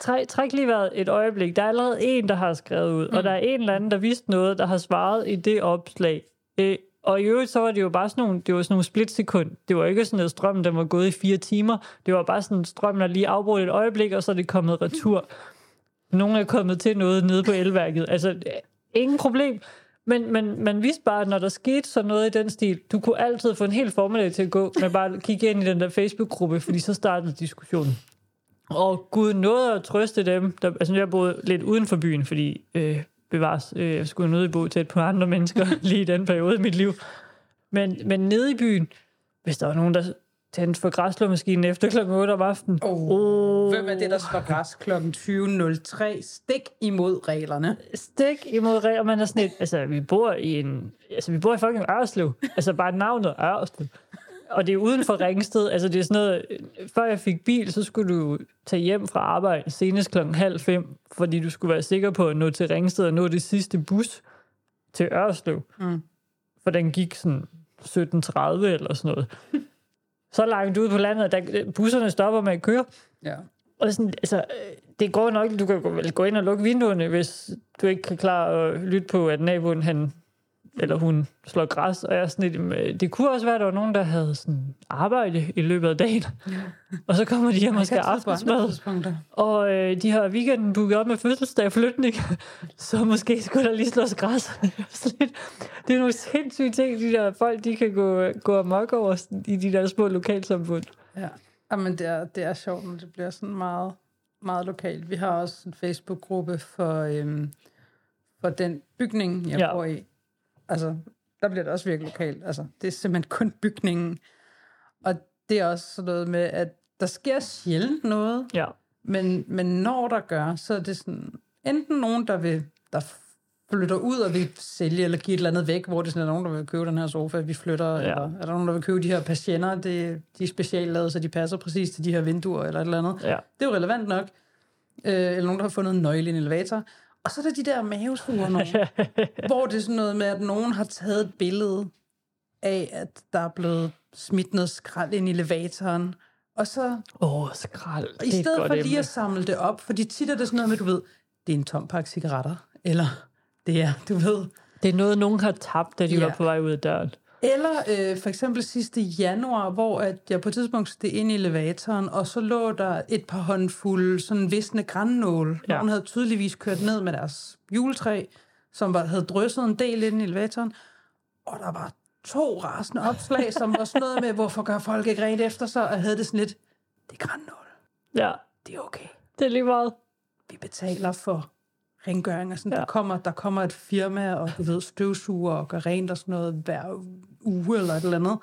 træk, træk lige været et øjeblik. Der er allerede en, der har skrevet ud, mm. og der er en eller anden, der vidste noget, der har svaret i det opslag. Øh, og i øvrigt, så var det jo bare sådan nogle, det var sådan nogle splitsekund. Det var ikke sådan, at strømmen den var gået i fire timer. Det var bare sådan, strømmen er lige afbrudt et øjeblik, og så er det kommet retur. Nogle er kommet til noget nede på elværket. Altså, ingen problem. Men, men man vidste bare, at når der skete sådan noget i den stil, du kunne altid få en hel formiddag til at gå med bare at kigge ind i den der Facebook-gruppe, fordi så startede diskussionen. Og Gud nåede at trøste dem. Der, altså, jeg boede lidt uden for byen, fordi øh, bevares, øh, jeg skulle nødt bo tæt på andre mennesker lige i den periode i mit liv. Men, men nede i byen, hvis der var nogen, der tændte for græslåmaskinen efter kl. 8 om aftenen. Oh, oh. Hvem er det, der skal græs kl. 20.03? Stik imod reglerne. Stik imod reglerne. Man er sådan et, altså, vi bor i en... Altså, vi bor i fucking Ørslev. Altså, bare navnet Ørslev og det er uden for Ringsted. Altså, det er sådan noget, før jeg fik bil, så skulle du tage hjem fra arbejde senest klokken halv fem, fordi du skulle være sikker på at nå til Ringsted og nå det sidste bus til Ørslev. Mm. For den gik sådan 17.30 eller sådan noget. Så langt ude på landet, der busserne stopper med at køre. Ja. Og sådan, altså, det går nok, du kan vel gå ind og lukke vinduerne, hvis du ikke kan klare at lytte på, at naboen han eller hun slår græs, og jeg er sådan lidt, det kunne også være, at der var nogen, der havde sådan arbejde i løbet af dagen, ja. og så kommer de hjem og skal aftensmad, og øh, de har weekenden booket op med fødselsdag og flytning, så måske skulle der lige slås græs. det er nogle sindssyge ting, de der folk, de kan gå, gå amok over i de der små lokalsamfund. Ja, Jamen, det er, det er sjovt, når det bliver sådan meget, meget lokalt. Vi har også en Facebook-gruppe for, øhm, for den bygning, jeg ja. bor i, Altså, der bliver det også virkelig lokalt. Altså, det er simpelthen kun bygningen. Og det er også sådan noget med, at der sker sjældent noget. Ja. Men, men når der gør, så er det sådan, enten nogen, der vil, der flytter ud og vil sælge eller give et eller andet væk, hvor det er sådan, er nogen, der vil købe den her sofa, vi flytter, ja. eller er der nogen, der vil købe de her patienter, det, de er specielt så de passer præcis til de her vinduer, eller et eller andet. Ja. Det er jo relevant nok. Øh, eller nogen, der har fundet en nøgle i en elevator. Og så er der de der mavesure nogen, hvor det er sådan noget med, at nogen har taget et billede af, at der er blevet smidt noget skrald ind i elevatoren. Og så... Åh, oh, skrald. Og I stedet for lige at samle det op, fordi tit er det sådan noget med, du ved, det er en tom pakke cigaretter, eller det er, du ved... Det er noget, nogen har tabt, da de ja. var på vej ud af døren. Eller øh, for eksempel sidste januar, hvor at jeg på et tidspunkt stod ind i elevatoren, og så lå der et par håndfulde sådan visne grænnål. Ja. Nogen havde tydeligvis kørt ned med deres juletræ, som var, havde drysset en del ind i elevatoren. Og der var to rasende opslag, som var sådan noget med, hvorfor gør folk ikke rent efter sig, og havde det sådan lidt, det er grænnål. Ja. Det er okay. Det er lige meget. Vi betaler for rengøring. Og sådan, ja. der, kommer, der kommer et firma, og du ved, støvsuger og gør rent og sådan noget hver uge eller et eller andet.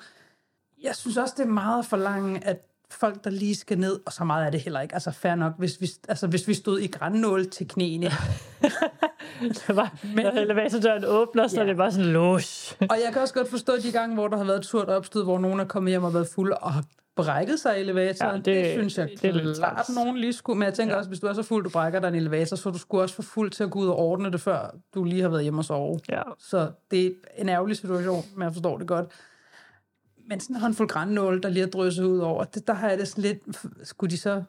Jeg synes også, det er meget for langt, at folk, der lige skal ned, og så meget er det heller ikke. Altså fair nok, hvis vi, altså, hvis vi stod i grænnål til knæene. det var, Men, når elevatoren åbner, så ja. det bare sådan lås. og jeg kan også godt forstå de gange, hvor der har været et surt opstød, hvor nogen er kommet hjem og været fuld og har brækket sig i elevatoren. Ja, det, det synes jeg det er klart, at nogen lige skulle. Men jeg tænker ja. også, hvis du er så fuld, du brækker dig en elevator, så du skulle også få fuld til at gå ud og ordne det, før du lige har været hjemme og sove. Ja. Så det er en ærgerlig situation, men jeg forstår det godt. Men sådan en håndfuld grænnål, der lige er drysset ud over, det, der har jeg det sådan lidt... Skulle de så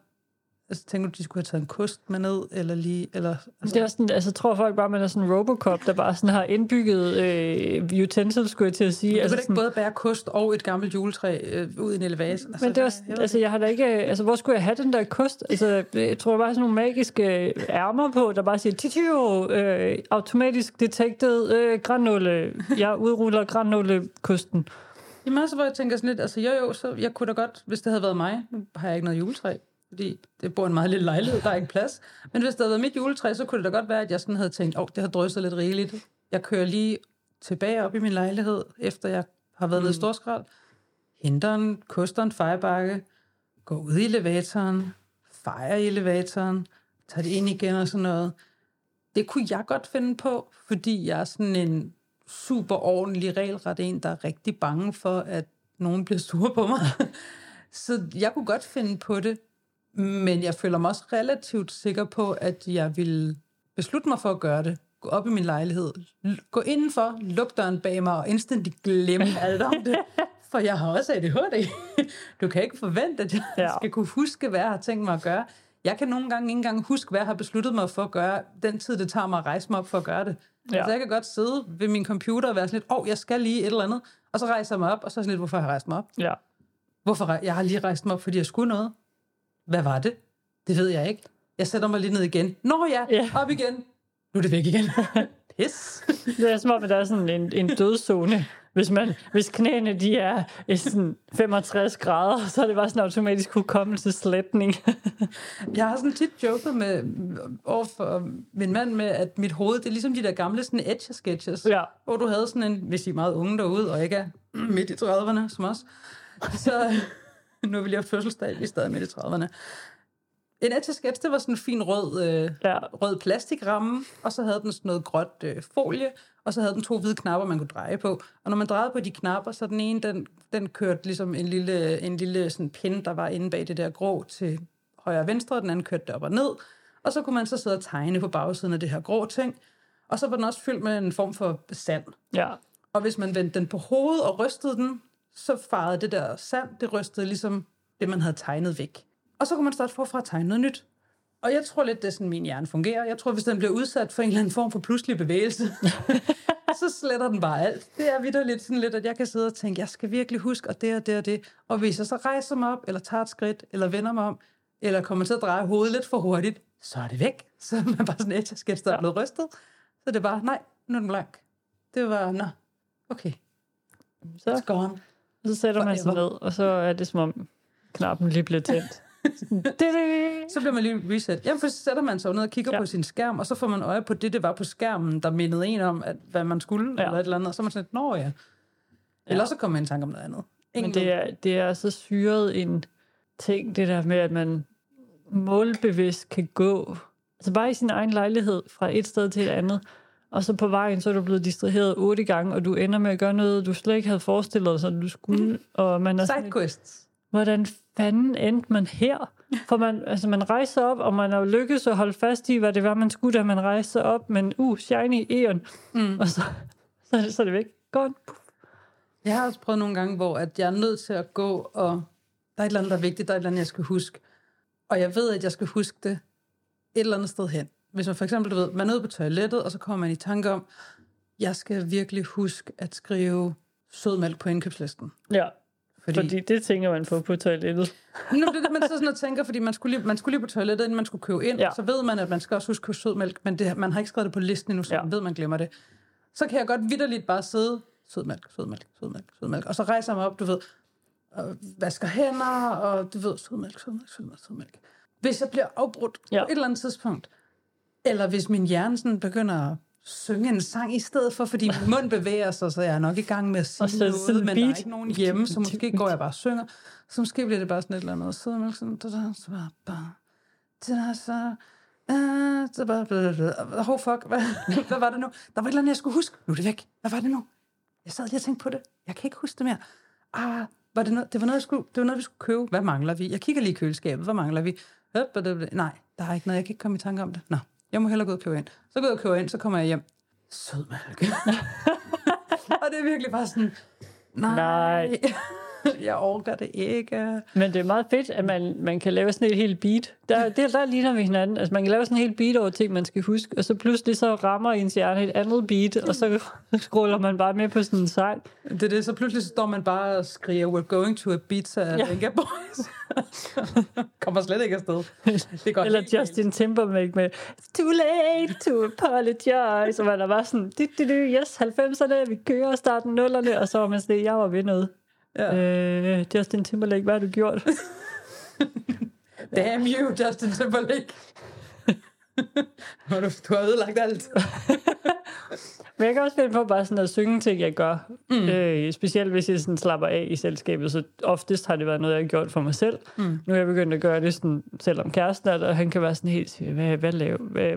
Altså, tænker du, de skulle have taget en kost med ned, eller lige... Eller, altså. Det er sådan, altså, tror folk bare, man er sådan en Robocop, der bare sådan har indbygget øh, utensils, skulle jeg til at sige. Du altså, kan sådan, ikke både bære kost og et gammelt juletræ øh, ud i en elevator. Altså, men det var, jeg altså, jeg har da ikke... Altså, hvor skulle jeg have den der kost? Altså, jeg tror bare sådan nogle magiske ærmer på, der bare siger, titio, øh, automatisk detected øh, granåle. Jeg udruller granålekosten. Jamen også, hvor jeg tænker sådan lidt, altså jo jo, så jeg kunne da godt, hvis det havde været mig, nu har jeg ikke noget juletræ, fordi det bor en meget lille lejlighed, der er ikke plads. Men hvis det havde været mit juletræ, så kunne det da godt være, at jeg sådan havde tænkt, åh, oh, det har drysset lidt rigeligt. Jeg kører lige tilbage op i min lejlighed, efter jeg har været mm. lidt storskrald, henter en, koster en fejrebakke, går ud i elevatoren, fejrer i elevatoren, tager det ind igen og sådan noget. Det kunne jeg godt finde på, fordi jeg er sådan en super ordentlig regelret en, der er rigtig bange for, at nogen bliver sure på mig. så jeg kunne godt finde på det, Men jeg føler mig også relativt sikker på, at jeg vil beslutte mig for at gøre det. Gå op i min lejlighed, gå indenfor, luk døren bag mig og instantly glemme alt om det. For jeg har også ADHD. Du kan ikke forvente, at jeg Ja. skal kunne huske, hvad jeg har tænkt mig at gøre. Jeg kan nogle gange ikke engang huske, hvad jeg har besluttet mig for at gøre, den tid, det tager mig at rejse mig op for at gøre det. Ja. Altså, jeg kan godt sidde ved min computer og være sådan lidt, åh, oh, jeg skal lige et eller andet, og så rejser jeg mig op, og så er sådan lidt, hvorfor har jeg rejst mig op? Ja. Hvorfor? Jeg har lige rejst mig op, fordi jeg skulle noget. Hvad var det? Det ved jeg ikke. Jeg sætter mig lige ned igen. Nå ja, Ja. op igen. Nu er det væk igen. Pis. Det er som om, at der er sådan en, en dødzone. Hvis, man, hvis knæene de er i sådan 65 grader, så er det bare sådan en automatisk hukommelseslætning. Jeg har sådan tit joket med, over for min mand med, at mit hoved, det er ligesom de der gamle sådan etch-sketches, ja. hvor du havde sådan en, hvis I er meget unge derude, og ikke er midt i 30'erne, som os, så nu vi lige haft fødselsdag, er stadig midt i 30'erne. En etch-sketch, det var sådan en fin rød, øh, Ja. rød plastikramme, og så havde den sådan noget gråt øh, folie, og så havde den to hvide knapper, man kunne dreje på. Og når man drejede på de knapper, så den ene, den, den kørte ligesom en lille, en lille sådan pind, der var inde bag det der grå til højre og venstre, og den anden kørte det op og ned. Og så kunne man så sidde og tegne på bagsiden af det her grå ting. Og så var den også fyldt med en form for sand. ja. Og hvis man vendte den på hovedet og rystede den, så farede det der sand, det rystede ligesom det, man havde tegnet væk. Og så kunne man starte forfra at tegne noget nyt. Og jeg tror lidt, det er sådan, min hjerne fungerer. Jeg tror, hvis den bliver udsat for en eller anden form for pludselig bevægelse, så sletter den bare alt. Det er videre lidt sådan lidt, at jeg kan sidde og tænke, jeg skal virkelig huske, og det og det og det. Og hvis jeg så rejser mig op, eller tager et skridt, eller vender mig om, eller kommer til at dreje hovedet lidt for hurtigt, så er det væk. Så er man bare sådan et, sketch, der er blevet rystet. Så det er bare, nej, nu er den blank. Det var, nå, okay, Så, it's så sætter man sig ned, og så er det som om knappen lige bliver tændt. Så bliver man lige reset. Jamen, for så sætter man sig ned og kigger Ja. på sin skærm, og så får man øje på det, det var på skærmen, der mindede en om, at, hvad man skulle, Ja. eller et eller andet. Og så er man sådan lidt, nå ja. Eller Ja. så kommer man i tanke om noget andet. Men det er, det er så syret en ting, det der med, at man målbevidst kan gå, altså bare i sin egen lejlighed, fra et sted til et andet, og så på vejen, så er du blevet distraheret otte gange, og du ender med at gøre noget, du slet ikke havde forestillet dig, sådan du skulle, og man er sådan, Sidequests. hvordan fanden endte man her? For man, altså man rejser op, og man har lykkes at holde fast i, hvad det var, man skulle, da man rejste op, men uh, shiny Eon, Mm. og så, så, er det, så er det væk. Gone. Jeg har også prøvet nogle gange, hvor at jeg er nødt til at gå, og der er et eller andet, der er vigtigt, der er et eller andet, jeg skal huske. Og jeg ved, at jeg skal huske det et eller andet sted hen. Hvis man for eksempel, du ved, man er ude på toilettet, og så kommer man i tanke om, jeg skal virkelig huske at skrive sødmælk på indkøbslisten. Ja, Fordi, fordi, det tænker man på på toilettet. Nå, det er det, man så sådan og tænker, fordi man skulle, lige, man skulle lige på toilettet, inden man skulle købe ind. Ja. Så ved man, at man skal også huske at købe sødmælk, men det, man har ikke skrevet det på listen endnu, så Ja. man ved, man glemmer det. Så kan jeg godt vidderligt bare sidde, sødmælk, sødmælk, sødmælk, sødmælk, og så rejser jeg mig op, du ved, og vasker hænder, og du ved, sødmælk, sødmælk, sødmælk, sødmælk. Hvis jeg bliver afbrudt. Ja. på et eller andet tidspunkt, eller hvis min hjerne sådan begynder at synge en sang i stedet for, fordi min mund bevæger sig, så jeg er nok i gang med at sige Og så noget, sådan men der er ikke nogen hjemme, så måske går jeg bare og synger. Så måske bliver det bare sådan et eller andet. Så er man sådan, da, da, så bare, bare, så, så bare, oh fuck, hvad, hvad var det nu? Der var et eller andet, jeg skulle huske. Nu er det væk. Hvad var det nu? Jeg sad lige og tænkte på det. Jeg kan ikke huske det mere. Ah, var det, noget, det var noget, jeg skulle, det var noget, vi skulle købe. Hvad mangler vi? Jeg kigger lige i køleskabet. Hvad mangler vi? Nej, der er ikke noget. Jeg kan ikke komme i tanke om det. Nå, jeg må hellere gå ud og købe ind. Så går jeg og køber ind, så kommer jeg hjem. Sødmælk. og det er virkelig bare sådan, nej, Nej. jeg orker det ikke. Men det er meget fedt, at man, man kan lave sådan et helt beat. Der, det, der ligner vi hinanden. Altså man kan lave sådan et helt beat over ting, man skal huske, og så pludselig så rammer ens hjerne et andet beat, og så scroller man bare med på sådan en sang. Det er det, så pludselig så står man bare og skriger, we're going to Ibiza, Ja. ja. Venga Boys. Kommer slet ikke afsted. Det går Eller helt Justin Timberlake med Too late to apologize. Og man er bare sådan, du, du, du, yes, 90'erne, vi kører starten nullerne, og så var man sådan, jeg var ved noget. Ja. Øh, Justin Timberlake, hvad har du gjort? Damn you, Justin Timberlake. du, du har ødelagt alt. Men jeg kan også finde på bare sådan at synge ting, jeg gør. Mm. Øh, specielt hvis jeg sådan slapper af i selskabet, så oftest har det været noget, jeg har gjort for mig selv. Mm. Nu er jeg begyndt at gøre det sådan, selvom kæresten er der, og han kan være sådan helt, hvad, hvad laver, hvad,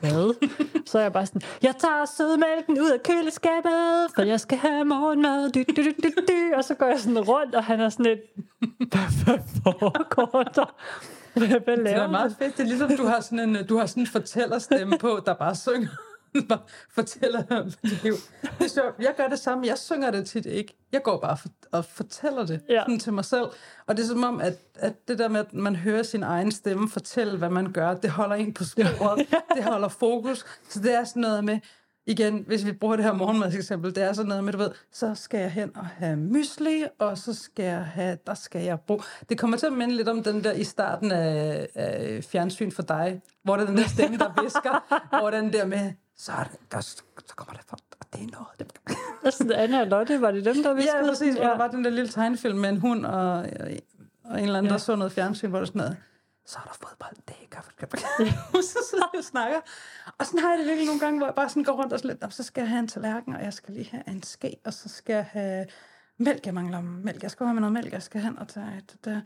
hvad? så er jeg bare sådan, jeg tager sødmælken ud af køleskabet, for jeg skal have morgenmad, dy, dy, dy, dy, dy. og så går jeg sådan rundt, og han er sådan lidt, hvad, hvad foregår der? Hvad Det laver er meget fedt. Det er ligesom, du har sådan en, du har sådan en fortællerstemme på, der bare synger. fortæller om dit liv. Det er sjovt. Jeg gør det samme. Jeg synger det tit ikke. Jeg går bare for, og fortæller det Ja. sådan til mig selv. Og det er som om, at, at det der med, at man hører sin egen stemme fortælle, hvad man gør, det holder en på sporet. det holder fokus. Så det er sådan noget med, igen, hvis vi bruger det her morgenmad eksempel, det er sådan noget med, du ved, så skal jeg hen og have mysli, og så skal jeg have, der skal jeg bruge. Det kommer til at minde lidt om den der i starten af, af fjernsyn for dig, hvor det er den der stemme, der visker, hvor den der med, så, er det, der, så kommer der for, og det er noget. Det, Altså, Anna og Lotte, var det dem, der viskede? Ja, præcis. Hvor der var den der lille tegnefilm med en hund og, og, en eller anden, Ja. der så noget fjernsyn, hvor der sådan noget, så er der fodbold, det er kaffe. så sidder jeg og snakker. Og sådan har jeg det virkelig nogle gange, hvor jeg bare sådan går rundt og sådan lidt, "Nå, så skal jeg have en tallerken, og jeg skal lige have en ske, og så skal jeg have mælk, jeg mangler mælk. Jeg skal have med noget mælk, jeg skal hen og tage det der.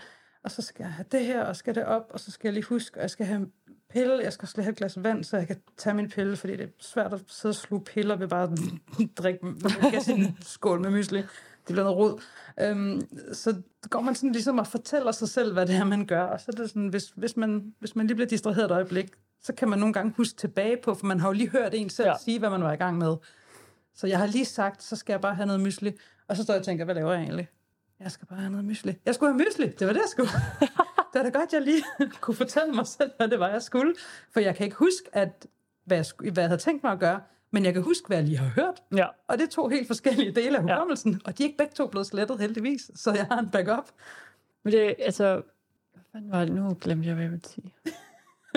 Og så skal jeg have det her, og skal det op, og så skal jeg lige huske, og jeg skal have pille, jeg skal slet have et glas vand, så jeg kan tage min pille, fordi det er svært at sidde og sluge piller ved bare at drikke en skål med mysli. Det bliver noget rod. Øhm, så går man sådan ligesom og fortæller sig selv, hvad det er, man gør. Og så er det sådan, hvis, hvis, man, hvis man lige bliver distraheret et øjeblik, så kan man nogle gange huske tilbage på, for man har jo lige hørt en selv ja. sige, hvad man var i gang med. Så jeg har lige sagt, så skal jeg bare have noget mysli. Og så står jeg og tænker, hvad laver jeg egentlig? Jeg skal bare have noget mysli. Jeg skulle have mysli. Det var det, jeg skulle. det var da godt, jeg lige kunne fortælle mig selv, hvad det var, jeg skulle. For jeg kan ikke huske, at, hvad, jeg, hvad jeg havde tænkt mig at gøre. Men jeg kan huske, hvad jeg lige har hørt. Ja. Og det er to helt forskellige dele af hukommelsen. Ja. Og de er ikke begge to blevet slettet, heldigvis. Så jeg har en backup. Men det, altså... Hvad fanden var det? Nu glemte jeg, hvad jeg ville sige.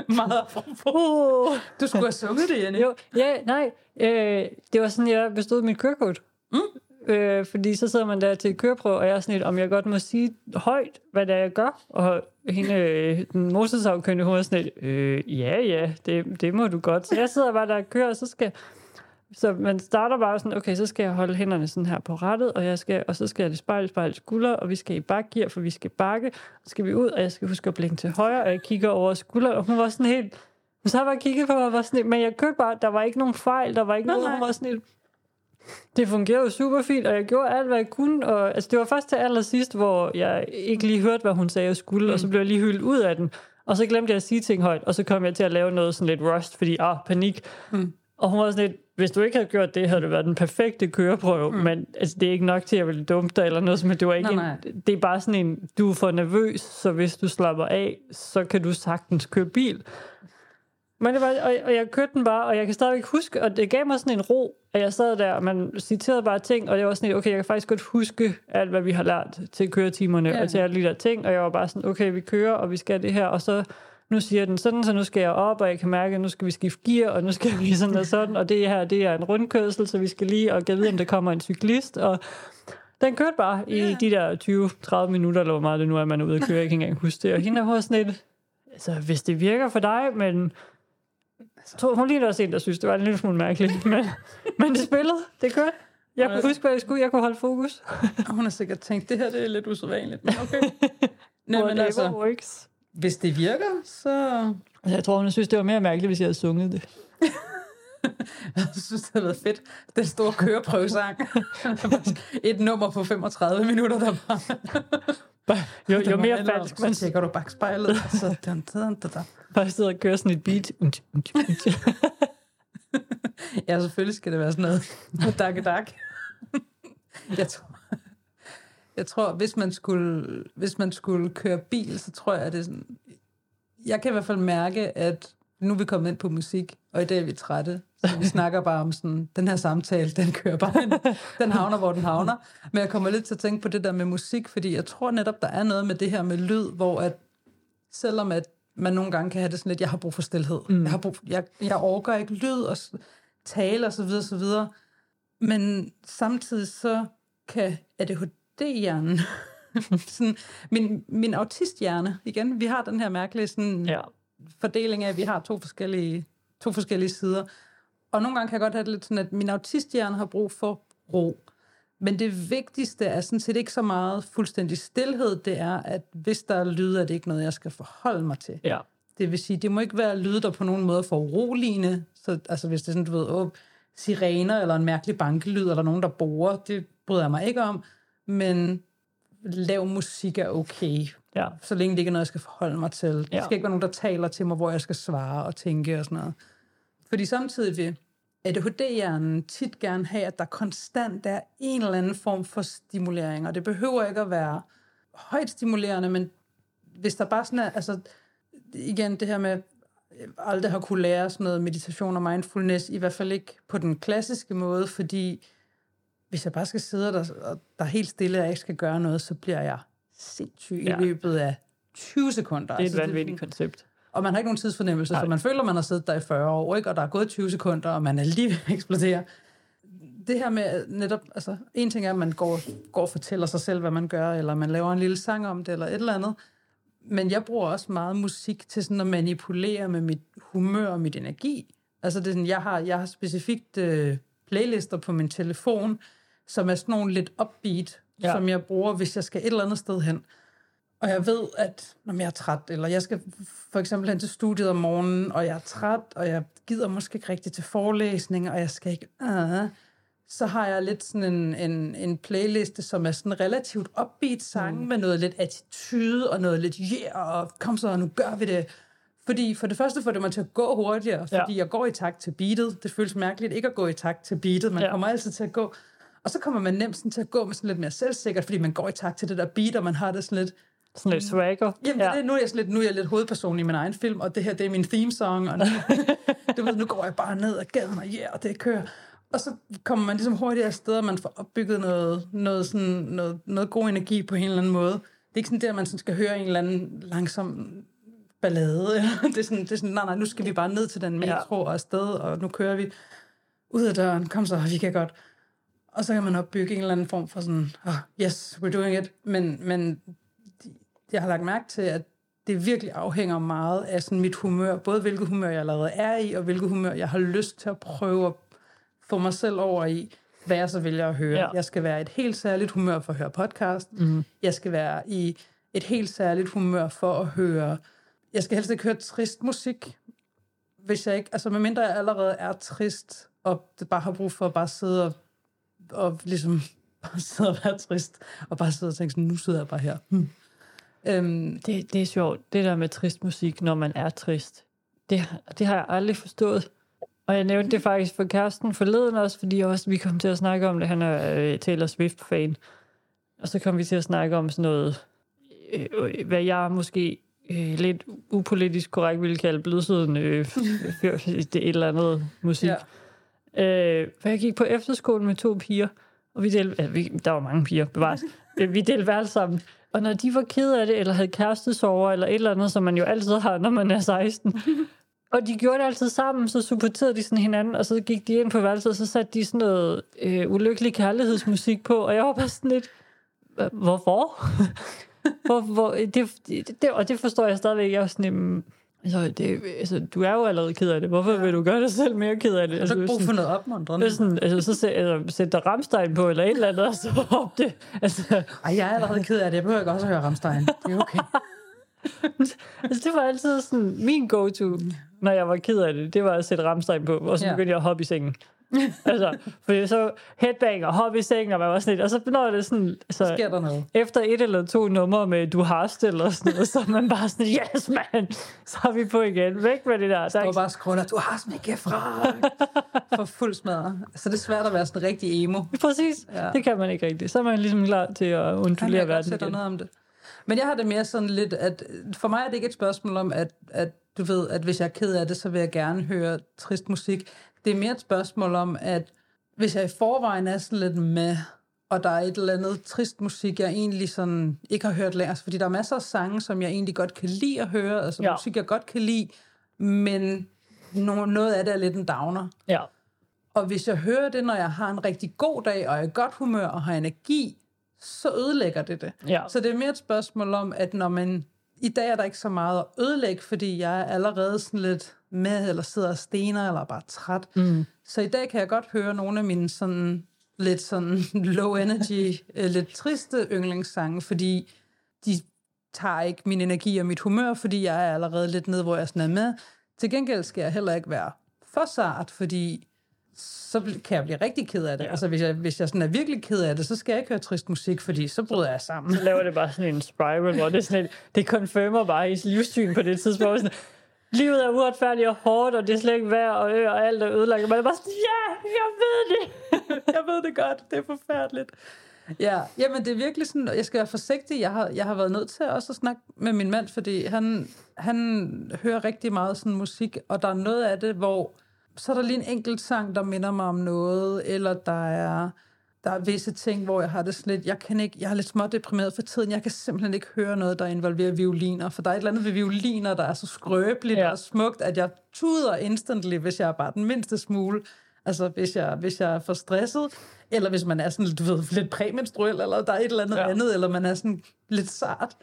Meget apropos. Oh. Du skulle have sunget det, Jenny. Jo, ja, nej. Øh, det var sådan, jeg bestod mit kørekort. Mm. Øh, fordi så sidder man der til køreprøve, og jeg er sådan lidt, om jeg godt må sige højt, hvad det er, jeg gør. Og hende, øh, den motorsavkyndige, hun er sådan lidt, øh, ja, ja, det, det må du godt. Så jeg sidder bare der og kører, og så skal... Så man starter bare sådan, okay, så skal jeg holde hænderne sådan her på rettet, og, jeg skal, og så skal jeg det spejl, spejl, skulder, og vi skal i bakgear, for vi skal bakke, så skal vi ud, og jeg skal huske at blinke til højre, og jeg kigger over skulderen, og hun var sådan helt, så har bare kigget på mig, og var sådan, lidt- men jeg kørte bare, der var ikke nogen fejl, der var ikke Nej, noget, nej. hun var sådan lidt, det fungerede super fint, og jeg gjorde alt, hvad jeg kunne. Og, altså, det var først til allersidst, hvor jeg ikke lige hørte, hvad hun sagde, jeg skulle, mm. og så blev jeg lige hyldet ud af den. Og så glemte jeg at sige ting højt, og så kom jeg til at lave noget sådan lidt rust, fordi, ah, panik. Mm. Og hun var sådan lidt, hvis du ikke havde gjort det, havde det været den perfekte køreprøve, mm. men altså, det er ikke nok til, at jeg ville dumpe dig eller noget, som det var ikke Nej, en, det er bare sådan en, du er for nervøs, så hvis du slapper af, så kan du sagtens køre bil. Men det var, og, og jeg kørte den bare, og jeg kan stadigvæk huske, og det gav mig sådan en ro, at jeg sad der, og man citerede bare ting, og det var sådan et, okay, jeg kan faktisk godt huske alt, hvad vi har lært til køretimerne, Ja. og til alle de der ting, og jeg var bare sådan, okay, vi kører, og vi skal det her, og så nu siger den sådan, så nu skal jeg op, og jeg kan mærke, at nu skal vi skifte gear, og nu skal vi sådan og sådan, og det her, det er en rundkørsel, så vi skal lige, og kan vide, om der kommer en cyklist, og den kørte bare i Ja. de der 20-30 minutter, eller hvor meget det nu er, man er ude at køre, jeg kan ikke engang huske det, og hende var sådan lidt, altså, hvis det virker for dig, men jeg tror, hun lignede også en, der synes, det var en lille smule mærkeligt, men, men det spillede, det kørte. Jeg kunne huske, hvad jeg skulle, jeg kunne holde fokus. Hun har sikkert tænkt, det her det er lidt usædvanligt. Men okay. Nej, men altså, works. hvis det virker, så Altså, jeg tror, hun synes, det var mere mærkeligt, hvis jeg havde sunget det. jeg synes, det har været fedt. Den store køreprøvesang. Et nummer på 35 minutter, der bare... Jo, jo mere falsk man Så tjekker du bagspejlet, og så... Dun, dun, dun, dun. bare sidder og kører sådan et beat. Ja, selvfølgelig skal det være sådan noget. Dak, dak. Jeg tror, jeg tror hvis, man skulle, hvis man skulle køre bil, så tror jeg, at det er sådan... Jeg kan i hvert fald mærke, at nu er vi kommet ind på musik, og i dag er vi trætte, så vi snakker bare om sådan, den her samtale, den kører bare ind. Den havner, hvor den havner. Men jeg kommer lidt til at tænke på det der med musik, fordi jeg tror netop, der er noget med det her med lyd, hvor at selvom at man nogle gange kan have det sådan lidt, jeg har brug for stillhed. Mm. Jeg, har brug, jeg, jeg overgår ikke lyd og tale og så videre, så videre. Men samtidig så kan ADHD-hjernen, sådan, min, min autisthjerne, igen, vi har den her mærkelige sådan, Ja. Fordeling af, at vi har to forskellige, to forskellige sider. Og nogle gange kan jeg godt have det lidt sådan, at min autisthjerne har brug for ro. Men det vigtigste er sådan set ikke så meget fuldstændig stillhed, det er, at hvis der er lyd, er det ikke noget, jeg skal forholde mig til. Ja. Det vil sige, det må ikke være lyd, der på nogen måde får uroligende. Så, altså hvis det er sådan, du ved, åh, sirener eller en mærkelig bankelyd, eller nogen, der borer, det bryder jeg mig ikke om. Men lav musik er okay, Ja. så længe det ikke er noget, jeg skal forholde mig til. Det Ja. skal ikke være nogen, der taler til mig, hvor jeg skal svare og tænke og sådan noget. Fordi samtidig vil ADHD-hjernen tit gerne have, at der konstant er en eller anden form for stimulering, og det behøver ikke at være højt stimulerende, men hvis der bare sådan er, altså igen det her med, øh, aldrig har kunne lære sådan noget meditation og mindfulness, i hvert fald ikke på den klassiske måde, fordi hvis jeg bare skal sidde der, og der er helt stille, og jeg ikke skal gøre noget, så bliver jeg sindssyg Ja. i løbet af 20 sekunder. Det er et Altså, vanvittigt koncept. og man har ikke nogen tidsfornemmelse, Nej. så man føler, man har siddet der i 40 år, ikke? og der er gået 20 sekunder, og man er lige ved at eksplodere. Det her med netop, altså en ting er, at man går, går og fortæller sig selv, hvad man gør, eller man laver en lille sang om det, eller et eller andet. Men jeg bruger også meget musik til sådan at manipulere med mit humør og mit energi. Altså det er sådan, jeg har, jeg har specifikt øh, playlister på min telefon, som er sådan nogle lidt upbeat, Ja. som jeg bruger, hvis jeg skal et eller andet sted hen. Og jeg ved, at når jeg er træt, eller jeg skal for eksempel hen til studiet om morgenen, og jeg er træt, og jeg gider måske ikke rigtig til forelæsning, og jeg skal ikke... Uh, så har jeg lidt sådan en, en, en playliste, som er sådan relativt upbeat sang, mm. med noget lidt attitude, og noget lidt yeah, og kom så, nu gør vi det. Fordi for det første får det mig til at gå hurtigere, fordi Ja. jeg går i takt til beatet. Det føles mærkeligt ikke at gå i takt til beatet. Man ja. kommer altid til at gå. Og så kommer man nemt sådan til at gå med sådan lidt mere selvsikkert, fordi man går i takt til det der beat, og man har det sådan lidt, Sådan lidt swagger. Jamen, ja. det, nu, er jeg lidt, nu er jeg lidt hovedperson i min egen film, og det her, det er min theme song, og nu, du ved, nu går jeg bare ned ad gaden, og yeah, og det kører. Og så kommer man ligesom hurtigt afsted, og man får opbygget noget, noget, sådan, noget, noget god energi på en eller anden måde. Det er ikke sådan der, man sådan skal høre en eller anden langsom ballade. Ja. Det, er sådan, det er sådan, nej, nej, nu skal vi bare ned til den metro og afsted, og nu kører vi ud af døren. Kom så, vi kan godt. Og så kan man opbygge en eller anden form for sådan, oh, yes, we're doing it. Men, men jeg har lagt mærke til, at det virkelig afhænger meget af sådan mit humør. Både hvilket humør jeg allerede er i, og hvilket humør jeg har lyst til at prøve at få mig selv over i, hvad jeg så vælger at høre. Ja. Jeg skal være i et helt særligt humør for at høre podcast. Mm. Jeg skal være i et helt særligt humør for at høre... Jeg skal helst ikke høre trist musik, hvis jeg ikke... Altså, medmindre jeg allerede er trist, og det bare har brug for at bare sidde og, og ligesom bare sidde og være trist, og bare sidde og tænke sådan, nu sidder jeg bare her. Hmm. Øhm, Det, det er sjovt, det der med trist musik, når man er trist. Det, det har jeg aldrig forstået. Og jeg nævnte det faktisk for kæresten forleden også, fordi også vi kom til at snakke om det. Han er øh, Taylor Swift-fan. Og så kom vi til at snakke om sådan noget, øh, hvad jeg måske øh, lidt upolitisk korrekt ville kalde blødsødende øh, det et eller andet musik. Ja. Øh, for jeg gik på efterskole med to piger, og vi delte, ja, vi, der var mange piger, bevares. Øh, vi delte værelse sammen. Og når de var ked af det, eller havde kærestesover, eller et eller andet, som man jo altid har, når man er 16, og de gjorde det altid sammen, så supporterede de sådan hinanden, og så gik de ind på værelset, og så satte de sådan noget øh, ulykkelig kærlighedsmusik på, og jeg var bare sådan lidt, "Hva- hvorfor? hvor, hvor, det, det, og det forstår jeg stadigvæk. Jeg var sådan, jamen, altså, det, altså, du er jo allerede ked af det. Hvorfor vil du gøre dig selv mere ked af det? har du Altså, ikke brug for noget opmuntrende? sådan, altså, så sæt, altså, sæt dig Ramstein på, eller et eller andet, og så op det. Altså, Ej, jeg er allerede ked af det. Jeg behøver ikke også at høre Ramstein. Det er okay. altså, det var altid sådan min go-to, når jeg var ked af det. Det var at sætte Ramstein på, og så Ja. begyndte jeg at hoppe i sengen. altså, fordi så headbang og sengen, og man var sådan lidt, og så når det sådan, altså, Sker der noget? efter et eller to numre med du har stil og sådan noget, så er man bare sådan, yes man, så er vi på igen. Væk med det der. er ikke- bare scroller, du har smækket fra. For fuld smadret. Så det er svært at være sådan rigtig emo. Præcis, ja. Det kan man ikke rigtigt. Så er man ligesom klar til at undulere verden igen. noget om det. Men jeg har det mere sådan lidt, at for mig er det ikke et spørgsmål om, at, at du ved, at hvis jeg er ked af det, så vil jeg gerne høre trist musik. Det er mere et spørgsmål om, at hvis jeg i forvejen er sådan lidt med, og der er et eller andet trist musik, jeg egentlig sådan ikke har hørt længere, fordi der er masser af sange, som jeg egentlig godt kan lide at høre, altså Ja. musik, jeg godt kan lide, men no- noget af det er lidt en downer. Ja, Og hvis jeg hører det, når jeg har en rigtig god dag, og er i godt humør og har energi, så ødelægger det det. ja. Så det er mere et spørgsmål om, at når man... I dag er der ikke så meget at ødelægge, fordi jeg er allerede sådan lidt med, eller sidder og stener, eller er bare træt. Mm. Så i dag kan jeg godt høre nogle af mine sådan lidt sådan low energy, øh, lidt triste yndlingssange, fordi de tager ikke min energi og mit humør, fordi jeg er allerede lidt nede, hvor jeg sådan er med. Til gengæld skal jeg heller ikke være for sart, fordi så kan jeg blive rigtig ked af det. Ja. Altså, hvis jeg, hvis jeg sådan er virkelig ked af det, så skal jeg ikke høre trist musik, fordi så bryder jeg sammen. Så laver det bare sådan en spiral, hvor det er sådan et, det confirmer bare i livssyn på det tidspunkt. Sådan, livet er uretfærdigt og hårdt, og det er slet ikke værd, og, øh, og alt er ødelagt. Og man er bare sådan, ja, jeg ved det. jeg ved det godt, det er forfærdeligt. Ja, jamen det er virkelig sådan, jeg skal være forsigtig. Jeg har, jeg har været nødt til også at snakke med min mand, fordi han, han hører rigtig meget sådan musik, og der er noget af det, hvor så er der lige en enkelt sang, der minder mig om noget, eller der er, der er visse ting, hvor jeg har det sådan lidt, jeg, kan ikke, jeg er lidt små deprimeret for tiden, jeg kan simpelthen ikke høre noget, der involverer violiner, for der er et eller andet ved violiner, der er så skrøbeligt Ja. og smukt, at jeg tuder instantly, hvis jeg er bare den mindste smule. Altså, hvis jeg, hvis jeg er for stresset, eller hvis man er sådan, du ved, lidt præmenstruel, eller der er et eller andet ja. andet, eller man er sådan lidt sart,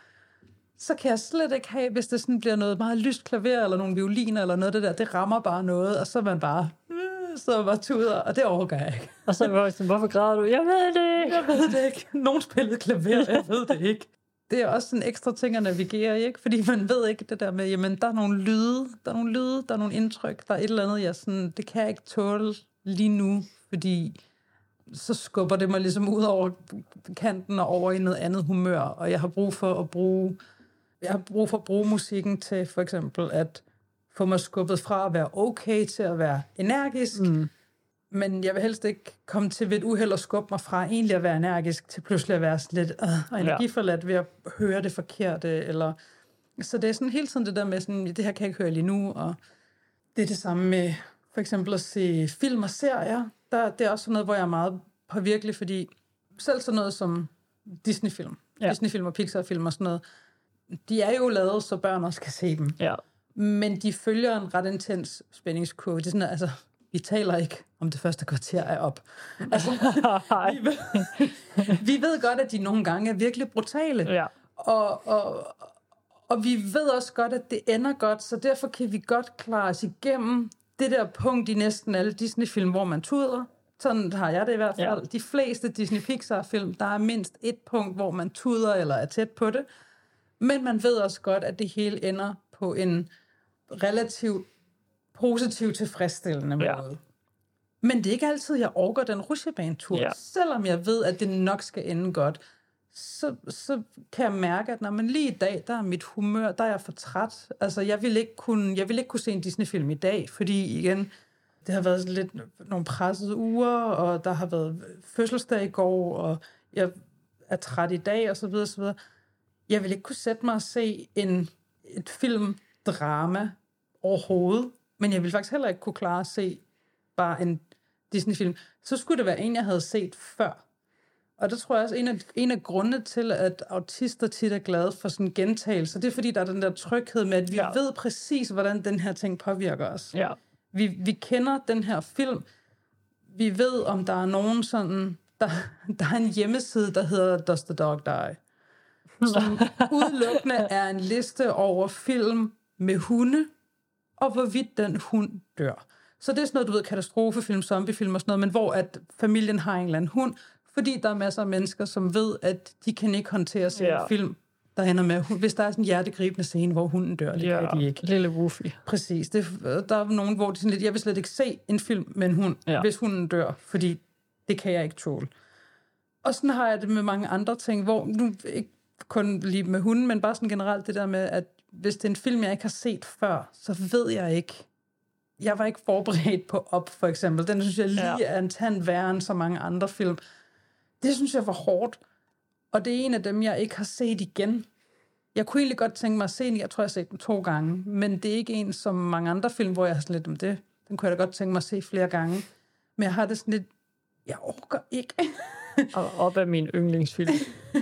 så kan jeg slet ikke have, hvis det sådan bliver noget meget lyst klaver, eller nogle violiner, eller noget af det der, det rammer bare noget, og så er man bare, øh, så er man bare tuder, og det overgår jeg ikke. Og så var jeg sådan, hvorfor græder du? Jeg ved det ikke. Jeg ved det ikke. Nogen spillede klaver, jeg ved det ikke. Det er også en ekstra ting at navigere i, ikke? Fordi man ved ikke det der med, jamen, der er nogle lyde, der er nogle lyde, der er nogle indtryk, der er et eller andet, jeg sådan, det kan jeg ikke tåle lige nu, fordi så skubber det mig ligesom ud over kanten og over i noget andet humør, og jeg har brug for at bruge, jeg har brug for at bruge musikken til for eksempel at få mig skubbet fra at være okay til at være energisk, mm. men jeg vil helst ikke komme til ved et uheld og skubbe mig fra egentlig at være energisk til pludselig at være sådan lidt øh, energiforladt ved at høre det forkerte, eller så det er sådan hele tiden det der med sådan, det her kan jeg ikke høre lige nu, og det er det samme med for eksempel at se film og serier. Der, det er også noget, hvor jeg er meget påvirkelig, fordi selv sådan noget som Disney-film, ja. Disney-film og Pixar-film og sådan noget, de er jo lavet, så børn også kan se dem. Ja. Men de følger en ret intens spændingskurve. Det er sådan, altså, vi taler ikke om det første kvarter er op. Altså, vi, ved, vi ved godt, at de nogle gange er virkelig brutale. ja. Og, og, og vi ved også godt, at det ender godt, så derfor kan vi godt klare os igennem det der punkt i næsten alle Disney-film, hvor man tuder. Sådan har jeg det i hvert fald. Ja. De fleste Disney-Pixar-film, der er mindst et punkt, hvor man tuder eller er tæt på det. Men man ved også godt, at det hele ender på en relativt positiv, tilfredsstillende måde. Ja. Men det er ikke altid, jeg overgår den rutsjebanetur. Ja. Selvom jeg ved, at det nok skal ende godt, så, så kan jeg mærke, at når man lige i dag, der er mit humør, der er jeg for træt. Altså, jeg vil ikke kunne, jeg vil ikke kunne se en Disney-film i dag, fordi igen, det har været lidt nogle pressede uger, og der har været fødselsdag i går, og jeg er træt i dag, og så videre, så videre. Jeg vil ikke kunne sætte mig og se en, et filmdrama overhovedet, men jeg vil faktisk heller ikke kunne klare at se bare en Disney-film. Så skulle det være en, jeg havde set før. Og der tror jeg også, en af, en af grundene til, at autister tit er glade for sådan gentagelser, det er fordi, der er den der tryghed med, at vi ja. ved præcis, hvordan den her ting påvirker os. Ja. Vi, vi kender den her film. Vi ved, om der er nogen sådan... Der, der er en hjemmeside, der hedder Does the Dog Die? Som udelukkende er en liste over film med hunde, og hvorvidt den hund dør. Så det er sådan noget, du ved, katastrofefilm, zombiefilm og sådan noget, men hvor at familien har en eller anden hund, fordi der er masser af mennesker, som ved, at de kan ikke håndtere at se Ja. en film, der ender med, hvis der er sådan en hjertegribende scene, hvor hunden dør, det ja. kan de ikke. Lille Woofy. Præcis. Det, der er nogen, hvor de sådan lidt, jeg vil slet ikke se en film med en hund, ja. hvis hunden dør, fordi det kan jeg ikke tåle. Og sådan har jeg det med mange andre ting, hvor nu ikke kun lige med hunden, men bare sådan generelt det der med, at hvis det er en film, jeg ikke har set før, så ved jeg ikke. Jeg var ikke forberedt på op, for eksempel. Den synes jeg lige Ja. er en tand værre end så mange andre film. Det synes jeg var hårdt. Og det er en af dem, jeg ikke har set igen. Jeg kunne egentlig godt tænke mig at se den. Jeg tror, jeg har set den to gange. Men det er ikke en som mange andre film, hvor jeg har sådan lidt om det. Den kunne jeg da godt tænke mig at se flere gange. Men jeg har det sådan lidt... Jeg orker ikke. Og op af min yndlingsfilm.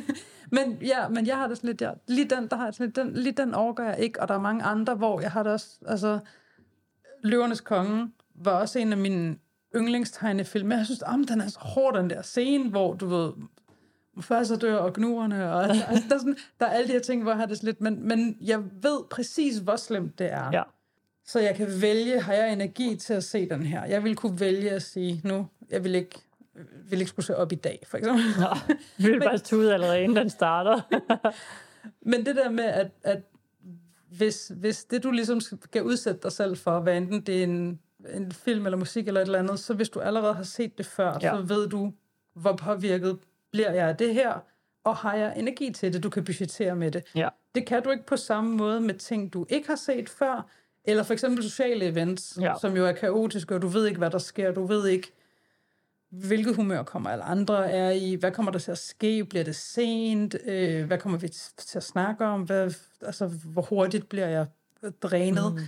men ja, men jeg har det sådan lidt... Ja, lige den, der har jeg sådan lidt, den, lige den orker jeg ikke. Og der er mange andre, hvor jeg har det også... Altså, Løvernes Konge var også en af mine yndlingstegnefilm. Jeg synes, at den er så hård, den der scene, hvor du ved, Mufasa dør og gnuerne, og altså, der, er sådan, der er alle de her ting, hvor jeg har det lidt, men, men jeg ved præcis, hvor slemt det er. Ja. Så jeg kan vælge, har jeg energi til at se den her? Jeg vil kunne vælge at sige, nu, jeg vil ikke, vil ikke skulle se op i dag, for eksempel. Nå, vi vil bare tude allerede, inden den starter. Men det der med, at, at hvis, hvis det du ligesom skal udsætte dig selv for, hvad enten det er en en film eller musik eller et eller andet, så hvis du allerede har set det før, ja. Ja. så ved du, hvor påvirket bliver jeg af det her, og har jeg energi til det, du kan budgettere med det. Ja. Det kan du ikke på samme måde med ting, du ikke har set før, eller for eksempel sociale events, Ja. som jo er kaotiske, og du ved ikke, hvad der sker, du ved ikke, hvilket humør kommer alle andre er i, hvad kommer der til at ske, bliver det sent, øh, hvad kommer vi til at snakke om, hvad, altså, hvor hurtigt bliver jeg drænet. Mm.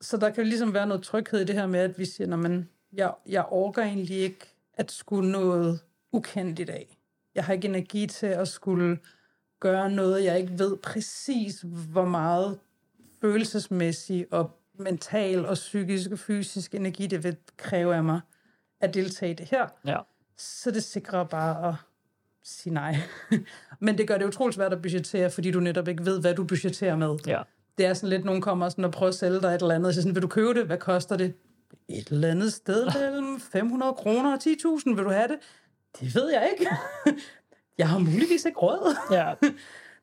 Så der kan jo ligesom være noget tryghed i det her med, at vi siger, men jeg, jeg orker egentlig ikke at skulle noget ukendt i dag. Jeg har ikke energi til at skulle gøre noget, jeg ikke ved præcis, hvor meget følelsesmæssig og mental og psykisk og fysisk energi, det vil kræve af mig at deltage i det her. Ja. Så det sikrer bare at sige nej. Men det gør det utroligt svært at budgettere, fordi du netop ikke ved, hvad du budgetterer med. Ja. Det er sådan lidt, nogen kommer sådan og prøver at sælge dig et eller andet, så sådan, vil du købe det? Hvad koster det? Et eller andet sted mellem 500 kroner og 10.000, vil du have det? Det ved jeg ikke. Jeg har muligvis ikke råd. Ja.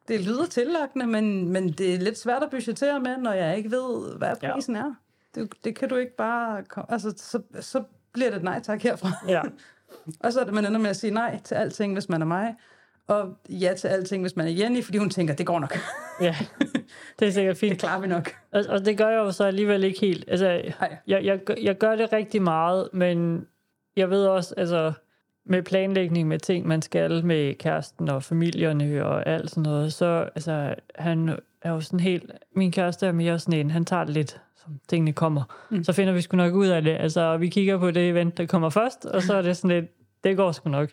Det lyder tillagende, men, men det er lidt svært at budgettere med, når jeg ikke ved, hvad Ja. prisen er. Det, det kan du ikke bare... Altså, så, så bliver det et nej tak herfra. Ja. Og så er det, man ender med at sige nej til alting, hvis man er mig, og ja til alting, hvis man er Jenny, fordi hun tænker, det går nok. ja. Det er sikkert Det fint. klarer vi nok. Og, og det gør jeg jo så alligevel ikke helt. Altså, Nej. jeg, jeg, jeg gør det rigtig meget, men jeg ved også, altså med planlægning med ting, man skal med kæresten og familierne og alt sådan noget, så altså, han er jo sådan helt, min kæreste er mere sådan en, han tager det lidt, som tingene kommer. Mm. Så finder vi sgu nok ud af det. Altså, vi kigger på det event, der kommer først, og så er det sådan lidt, det går sgu nok.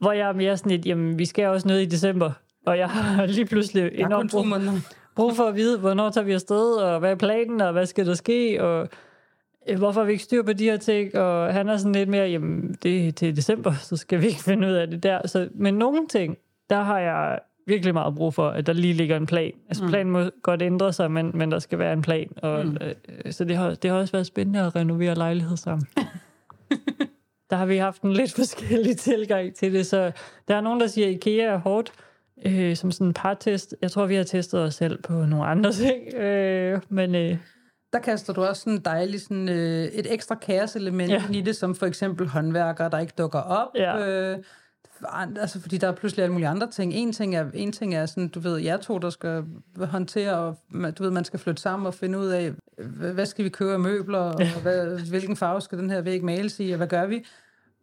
Hvor jeg er mere sådan lidt, jamen, vi skal også noget i december, og jeg har lige pludselig enormt måneder. brug for at vide, hvornår tager vi afsted, og hvad er planen, og hvad skal der ske, og øh, hvorfor har vi ikke styr på de her ting, og han er sådan lidt mere, jamen, det er til december, så skal vi ikke finde ud af det der. Så, men nogle ting, der har jeg virkelig meget brug for, at der lige ligger en plan. Altså Mm. planen må godt ændre sig, men, men der skal være en plan. Og, Mm. øh, så det har, det har også været spændende at renovere lejlighed sammen. der har vi haft en lidt forskellig tilgang til det, så der er nogen, der siger, at IKEA er hårdt, øh, som sådan en partest. Jeg tror, vi har testet os selv på nogle andre ting, øh, men øh, Der kaster du også sådan dejligt sådan, øh, et ekstra kaoselement Ja. i det, som for eksempel håndværkere, der ikke dukker op. Ja. Øh, altså, fordi der er pludselig alle mulige andre ting. En ting er, en ting er sådan, du ved, jer to, der skal håndtere, og du ved, man skal flytte sammen og finde ud af, hvad skal vi købe af møbler, og hvad, hvilken farve skal den her væg males i, og hvad gør vi?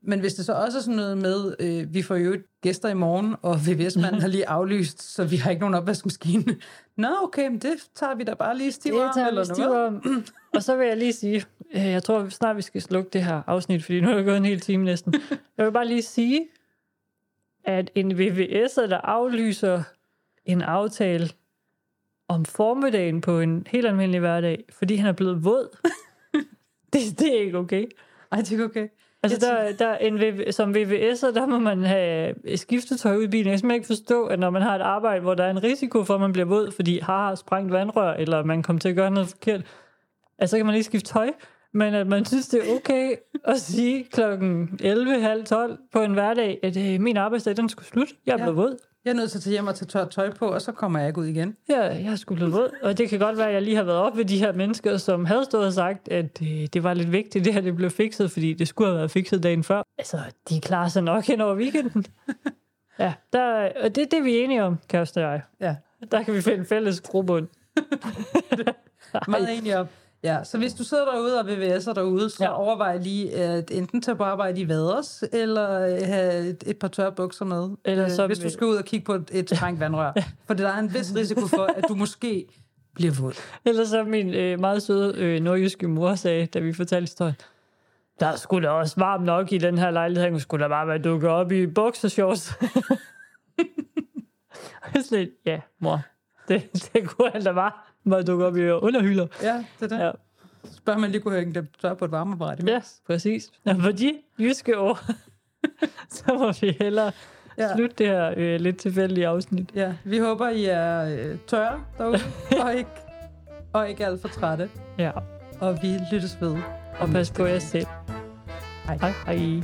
Men hvis det så også er sådan noget med, øh, vi får jo gæster i morgen, og VVS-manden har lige aflyst, så vi har ikke nogen opvaskemaskine. Nå, okay, men det tager vi da bare lige stiv det tager eller vi stiv om. Og så vil jeg lige sige, øh, jeg tror snart, vi skal slukke det her afsnit, fordi nu er det gået en hel time næsten. Jeg vil bare lige sige, at en VVS'er, der aflyser en aftale om formiddagen på en helt almindelig hverdag, fordi han er blevet våd, det, det er ikke okay. Ej, det er okay. Altså, der, der er en VV, som VVS'er, der må man have skiftetøj ud i bilen. Jeg kan simpelthen ikke forstå, at når man har et arbejde, hvor der er en risiko for, at man bliver våd, fordi har har sprængt vandrør, eller man kommer til at gøre noget forkert, altså, så kan man lige skifte tøj. Men at man synes, det er okay at sige klokken 11, halv 12 på en hverdag, at øh, min arbejdsdag, den skulle slutte. Jeg er Ja. blevet våd. Jeg er nødt til at tage hjem og tage tørt tøj på, og så kommer jeg ikke ud igen. Jeg, jeg er sgu blevet våd. Og det kan godt være, at jeg lige har været op ved de her mennesker, som havde stået og sagt, at øh, det var lidt vigtigt, det her det blev fikset, fordi det skulle have været fikset dagen før. Altså, de klarer sig nok hen over weekenden. Ja, der, og det er det, vi er enige om, Kæreste og jeg. Ja, Der kan vi finde en fælles grobund. meget enig om. Ja, så hvis du sidder derude og VVS'er derude, så Ja. ja. overvej lige at enten tage på arbejde i vaders, eller have et, et par tørre bukser med, Eller øh, så- hvis du skal ud og kigge på et, et vandrør. For der er en vis risiko for, at du måske bliver våd. Eller som min øh, meget søde øh, nordjyske mor sagde, da vi fortalte historien. Der skulle da også varmt nok i den her lejlighed. Han skulle da bare være dukket op i. Jeg er sådan lidt, ja, mor. Det, det kunne han da bare. Bare dukke op i underhylder. Ja, det er det. Ja, Ja. Spørger man lige kunne hænge dem tør på et varmeapparat. ja præcis. Ja, for de jyske ord, så må vi hellere. Ja. slutte det her øh, lidt tilfældige afsnit. ja, vi håber, I er øh, tørre derude, og ikke, og ikke alt for trætte. Ja, Og vi lyttes ved. og pas på jer selv. Hej. Hej, hej.